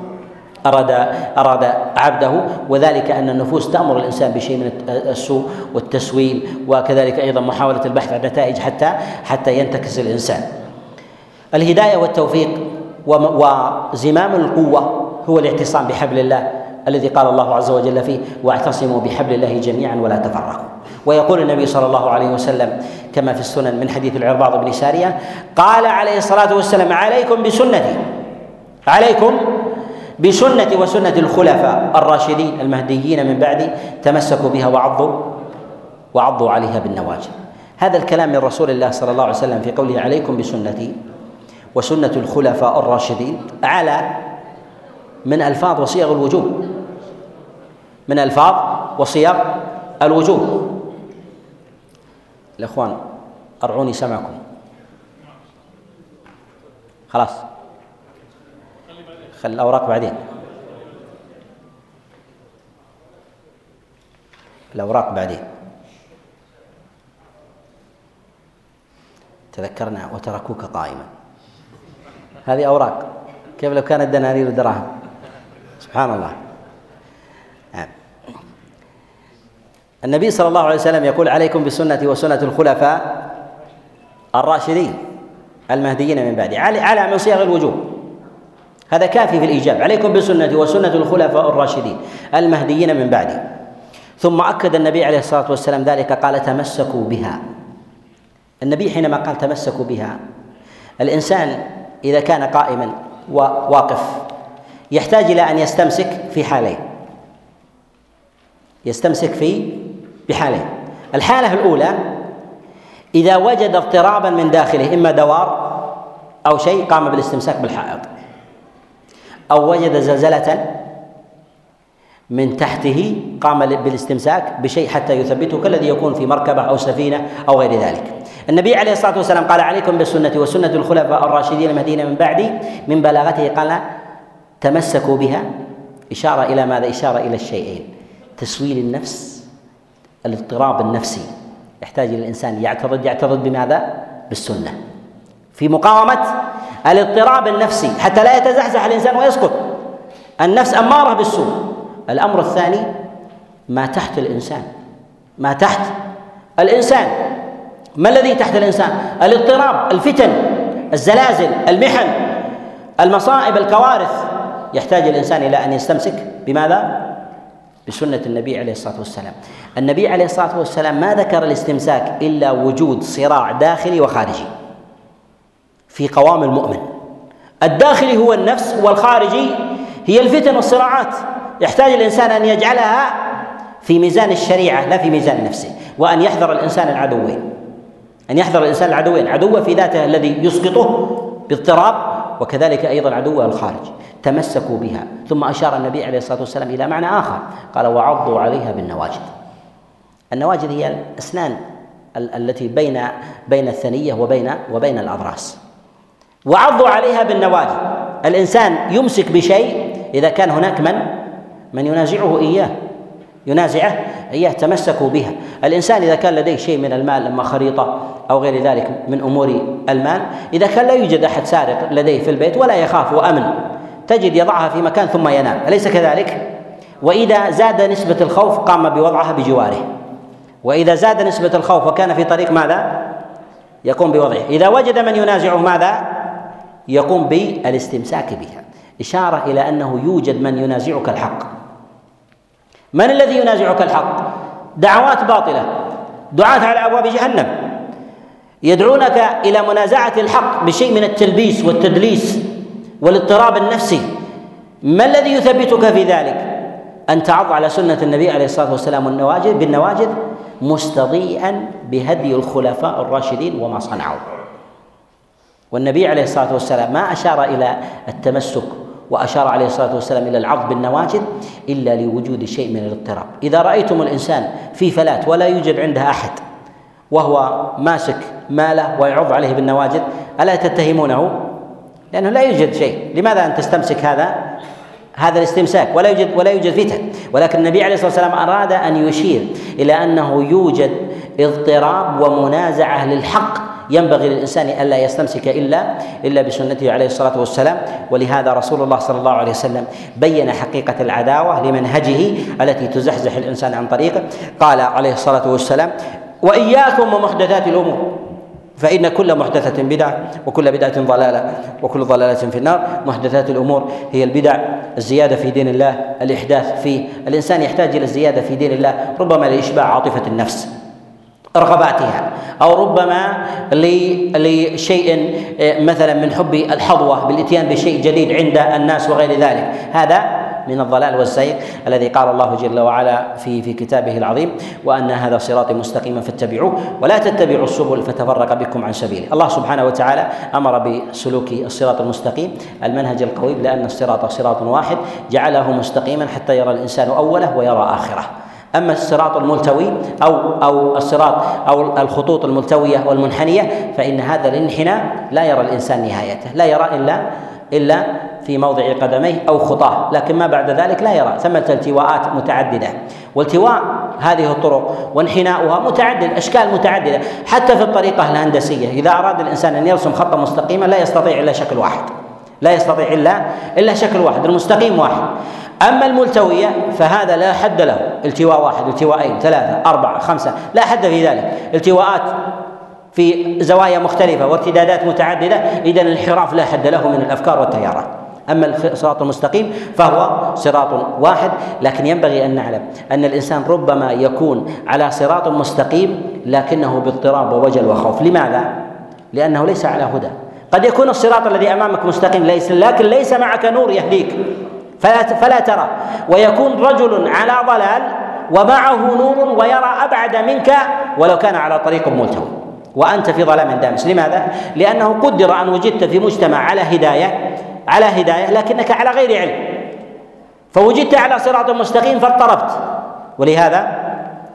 أراد أراد عبده وذلك أن النفوس تأمر الإنسان بشيء من السوء والتسويل وكذلك أيضا محاولة البحث عن نتائج حتى حتى ينتكس الإنسان. الهداية والتوفيق وزمام القوة هو الاعتصام بحبل الله. الذي قال الله عز وجل فيه واعتصموا بحبل الله جميعا ولا تفرقوا. ويقول النبي صلى الله عليه وسلم كما في السنن من حديث العرباض بن سارية قال عليه الصلاة والسلام عليكم بسنتي عليكم بسنتي وسنة الخلفاء الراشدين المهديين من بعدي تمسكوا بها وعضوا وعضوا عليها بالنواجذ. هذا الكلام من رسول الله صلى الله عليه وسلم في قوله عليكم بسنتي وسنة الخلفاء الراشدين على من ألفاظ وصيغ الوجوب من ألفاظ وصيغ الوجوب. الإخوان أرعوني سمعكم. خلاص. خل الأوراق بعدين. الأوراق بعدين. تذكرنا وتركوك قائما. هذه أوراق. كيف لو كانت دنانير ودراهم سبحان الله. النبي صلى الله عليه وسلم يقول عليكم بسنتي وسنة الخلفاء الراشدين المهديين من بعدي على على من صيغ الوجوب هذا كافي في الإيجاب. عليكم بسنتي وسنة الخلفاء الراشدين المهديين من بعدي. ثم أكد النبي عليه الصلاة والسلام ذلك قال تمسكوا بها. النبي حينما قال تمسكوا بها. الإنسان إذا كان قائما وواقف يحتاج إلى أن يستمسك في حالين. يستمسك في بحالين الحالة الأولى إذا وجد اضطرابا من داخله إما دوار أو شيء قام بالاستمساك بالحائط. أو وجد زلزلة من تحته قام بالاستمساك بشيء حتى يثبته كالذي يكون في مركبة أو سفينة أو غير ذلك. النبي عليه الصلاة والسلام قال عليكم بالسنة وسنة الخلفاء الراشدين المهديين من بعدي من بلاغته قال تمسكوا بها. إشارة إلى ماذا؟ إشارة إلى الشيئين. تسويل النفس الاضطراب النفسي. يحتاج الإنسان يعترض. يعترض بماذا؟ بالسنة. في مقاومة الاضطراب النفسي حتى لا يتزحزح الإنسان ويسقط النفس أمارة بالسوء. الأمر الثاني ما تحت الإنسان. ما تحت الإنسان. ما الذي تحت الإنسان؟ الاضطراب الفتن الزلازل المحن المصائب الكوارث. يحتاج الإنسان إلى أن يستمسك. بماذا؟ بسنة النبي عليه الصلاة والسلام. النبي عليه الصلاة والسلام ما ذكر الاستمساك إلا وجود صراع داخلي وخارجي في قوام المؤمن. الداخلي هو النفس والخارجي هي الفتن والصراعات. يحتاج الإنسان أن يجعلها في ميزان الشريعة لا في ميزان نفسه. وأن يحذر الإنسان العدوين. أن يحذر الإنسان العدوين. عدوه في ذاته الذي يسقطه باضطراب وكذلك أيضا عدوه الخارج تمسكوا بها. ثم أشار النبي عليه الصلاة والسلام إلى معنى آخر قال وعضوا عليها بالنواجذ. النواجذ هي الأسنان التي بين بين الثنية وبين وبين الأضراس. وعضوا عليها بالنواجذ. الإنسان يمسك بشيء إذا كان هناك من؟ من ينازعه إياه ينازعه. إياه تمسكوا بها. الإنسان إذا كان لديه شيء من المال اما خريطة أو غير ذلك من أمور المال إذا كان لا يوجد أحد سارق لديه في البيت ولا يخاف وأمن. تجد يضعها في مكان ثم ينام. أليس كذلك؟ وإذا زاد نسبة الخوف قام بوضعها بجواره. وإذا زاد نسبة الخوف وكان في طريق ماذا؟ يقوم بوضعه. إذا وجد من ينازعه ماذا؟ يقوم بالاستمساك بها. إشارة إلى أنه يوجد من ينازعك الحق. من الذي ينازعك الحق؟ دعوات باطلة دعاة على أبواب جهنم. يدعونك إلى منازعة الحق بشيء من التلبيس والتدليس والاضطراب النفسي. ما الذي يثبتك في ذلك؟ أن تعض على سنة النبي عليه الصلاة والسلام النواجذ بالنواجذ مستضيئا بهدي الخلفاء الراشدين وما صنعوا. والنبي عليه الصلاة والسلام ما أشار إلى التمسك وأشار عليه الصلاة والسلام إلى العض بالنواجذ إلا لوجود شيء من الاضطراب. إذا رأيتم الإنسان في فلاة ولا يوجد عنده أحد وهو ماسك ماله ويعض عليه بالنواجذ ألا تتهمونه؟ لأنه لا يوجد شيء. لماذا أن تستمسك هذا؟ هذا الاستمساك. ولا يوجد ولا يوجد فتن. ولكن النبي عليه الصلاة والسلام أراد أن يشير إلى أنه يوجد اضطراب ومنازعة للحق ينبغي للإنسان الا يستمسك إلا إلا بسنته عليه الصلاة والسلام. ولهذا رسول الله صلى الله عليه وسلم بين حقيقة العداوة لمنهجه التي تزحزح الإنسان عن طريقه. قال عليه الصلاة والسلام وإياكم ومحدثات الأمور. فإن كل محدثة بدعة وكل بدعة ضلالة وكل ضلالة في النار. محدثات الأمور هي البدع الزيادة في دين الله الإحداث فيه. الإنسان يحتاج إلى الزيادة في دين الله ربما لإشباع عاطفة النفس. رغباتها أو ربما لشيء مثلا من حب الحظوة بالإتيان بشيء جديد عند الناس وغير ذلك. هذا من الضلال والزيغ الذي قال الله جل وعلا في في كتابه العظيم وأن هذا صراطي مستقيما فاتبعوه ولا تتبعوا السبل فتفرق بكم عن سبيله. الله سبحانه وتعالى أمر بسلوك الصراط المستقيم المنهج القويم لأن الصراط صراط واحد جعله مستقيما حتى يرى الإنسان أوله ويرى آخره. أما الصراط الملتوي أو أو الصراط أو الخطوط الملتوية والمنحنية فإن هذا الانحناء لا يرى الإنسان نهايته لا يرى الا إلا في موضع قدميه أو خطاه لكن ما بعد ذلك لا يرى ثمة التواءات متعددة. والتواء هذه الطرق وانحناؤها متعدد أشكال متعددة حتى في الطريقة الهندسية. إذا أراد الإنسان أن يرسم خطا مستقيما لا يستطيع إلا شكل واحد لا يستطيع الا إلا شكل واحد المستقيم واحد. أما الملتوية فهذا لا حد له. التواء واحد التواءين ثلاثة أربعة خمسة لا حد في ذلك. التواءات في زوايا مختلفة وارتدادات متعددة اذا الانحراف لا حد له من الأفكار والتيارات أما الصراط المستقيم فهو صراط واحد لكن ينبغي أن نعلم أن الإنسان ربما يكون على صراط مستقيم لكنه باضطراب ووجل وخوف. لماذا؟ لأنه ليس على هدى. قد يكون الصراط الذي أمامك مستقيم ليس لكن ليس معك نور يهديك. فلا فلا ترى. ويكون رجل على ضلال ومعه نور ويرى أبعد منك ولو كان على طريق ملتوي. وأنت في ظلام دامس. لماذا؟ لأنه قدر أن وجدت في مجتمع على هداية على هداية لكنك على غير علم. فوجدت على صراط مستقيم فاضطربت. ولهذا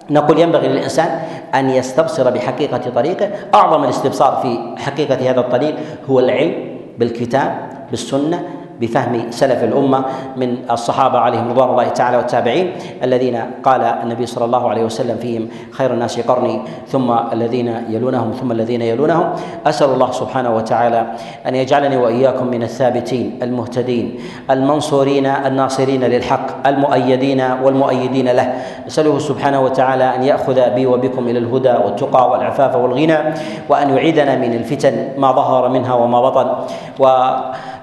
نقول ينبغي للإنسان أن يستبصر بحقيقة طريقه. أعظم الاستبصار في حقيقة هذا الطريق هو العلم بالكتاب بالسنة بفهم سلف الأمة من الصحابة عليهم رضوان الله تعالى والتابعين الذين قال النبي صلى الله عليه وسلم فيهم خير الناس قرني ثم الذين يلونهم ثم الذين يلونهم. أسأل الله سبحانه وتعالى أن يجعلني وإياكم من الثابتين المهتدين المنصورين الناصرين للحق المؤيدين والمؤيدين له. أسأله سبحانه وتعالى أن يأخذ بي وبكم إلى الهدى والتقى والعفاف والغنى وأن يعيذنا من الفتن ما ظهر منها وما بطن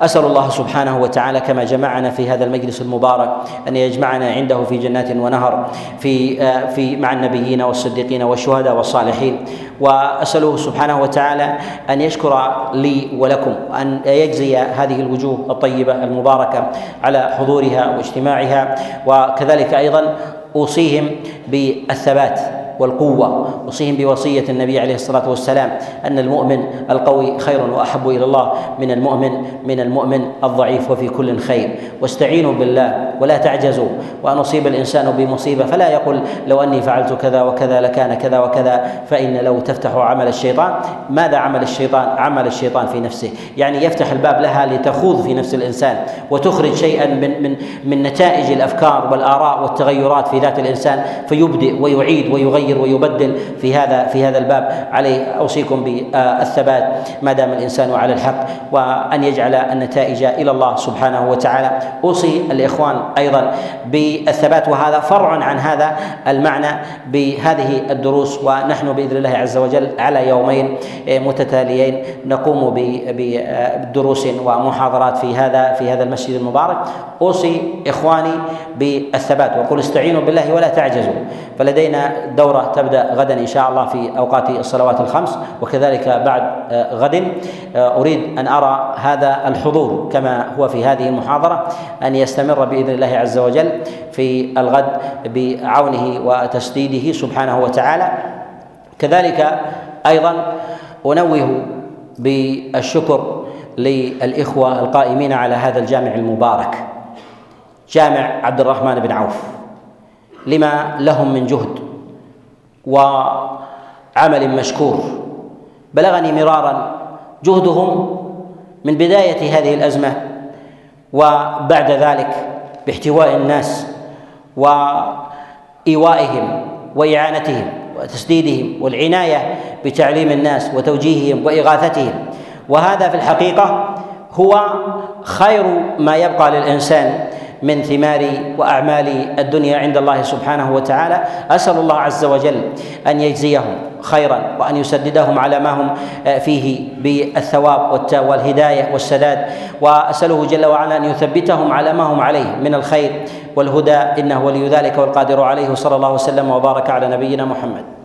واسال الله سبحانه سبحانه وتعالى كما جمعنا في هذا المجلس المبارك أن يجمعنا عنده في جنات ونهر في آه، في مع النبيين والصديقين والشهداء والصالحين. وأسأله سبحانه وتعالى أن يشكر لي ولكم أن يجزي هذه الوجوه الطيبة المباركة على حضورها واجتماعها. وكذلك أيضا أوصيهم بالثبات والقوة. أوصيهم بوصية النبي عليه الصلاة والسلام أن المؤمن القوي خير وأحب إلى الله من المؤمن من المؤمن الضعيف وفي كل خير. واستعينوا بالله ولا تعجزوا. وأن أصيب الإنسان بمصيبة فلا يقول لو أني فعلت كذا وكذا لكان كذا وكذا فإن لو تفتح عمل الشيطان ماذا عمل الشيطان؟ عمل الشيطان في نفسه. يعني يفتح الباب لها لتخوض في نفس الإنسان وتخرج شيئا من من من نتائج الأفكار والآراء والتغيرات في ذات الإنسان فيبدئ ويعيد ويغير. يغير ويبدل في هذا في هذا الباب. عليه أوصيكم بالثبات. ما دام الإنسان على الحق وأن يجعل النتائج إلى الله سبحانه وتعالى. أوصي الإخوان أيضا بالثبات وهذا فرع عن هذا المعنى بهذه الدروس. ونحن بإذن الله عز وجل على يومين متتاليين نقوم بدروس ومحاضرات في هذا في هذا المسجد المبارك. أوصي إخواني بالثبات. وقل استعينوا بالله ولا تعجزوا. فلدينا دورة الدورة تبدأ غدا إن شاء الله في أوقات الصلوات الخمس وكذلك بعد غد. أريد أن أرى هذا الحضور كما هو في هذه المحاضرة أن يستمر بإذن الله عز وجل في الغد بعونه وتسديده سبحانه وتعالى. كذلك أيضا أنوه بالشكر للإخوة القائمين على هذا الجامع المبارك جامع عبد الرحمن بن عوف. لما لهم من جهد وعمل مشكور. بلغني مرارا جهدهم من بداية هذه الأزمة وبعد ذلك باحتواء الناس وإيوائهم وإعانتهم وتسديدهم والعناية بتعليم الناس وتوجيههم وإغاثتهم. وهذا في الحقيقة هو خير ما يبقى للإنسان من ثمار وأعمال الدنيا عند الله سبحانه وتعالى. أسأل الله عز وجل أن يجزيهم خيرا وأن يسددهم على ما هم فيه بالثواب والهداية والسداد. وأسأله جل وعلا أن يثبتهم على ما هم عليه من الخير والهدى. إنه ولي ذلك والقادر عليه. صلى الله وسلم وبارك على نبينا محمد.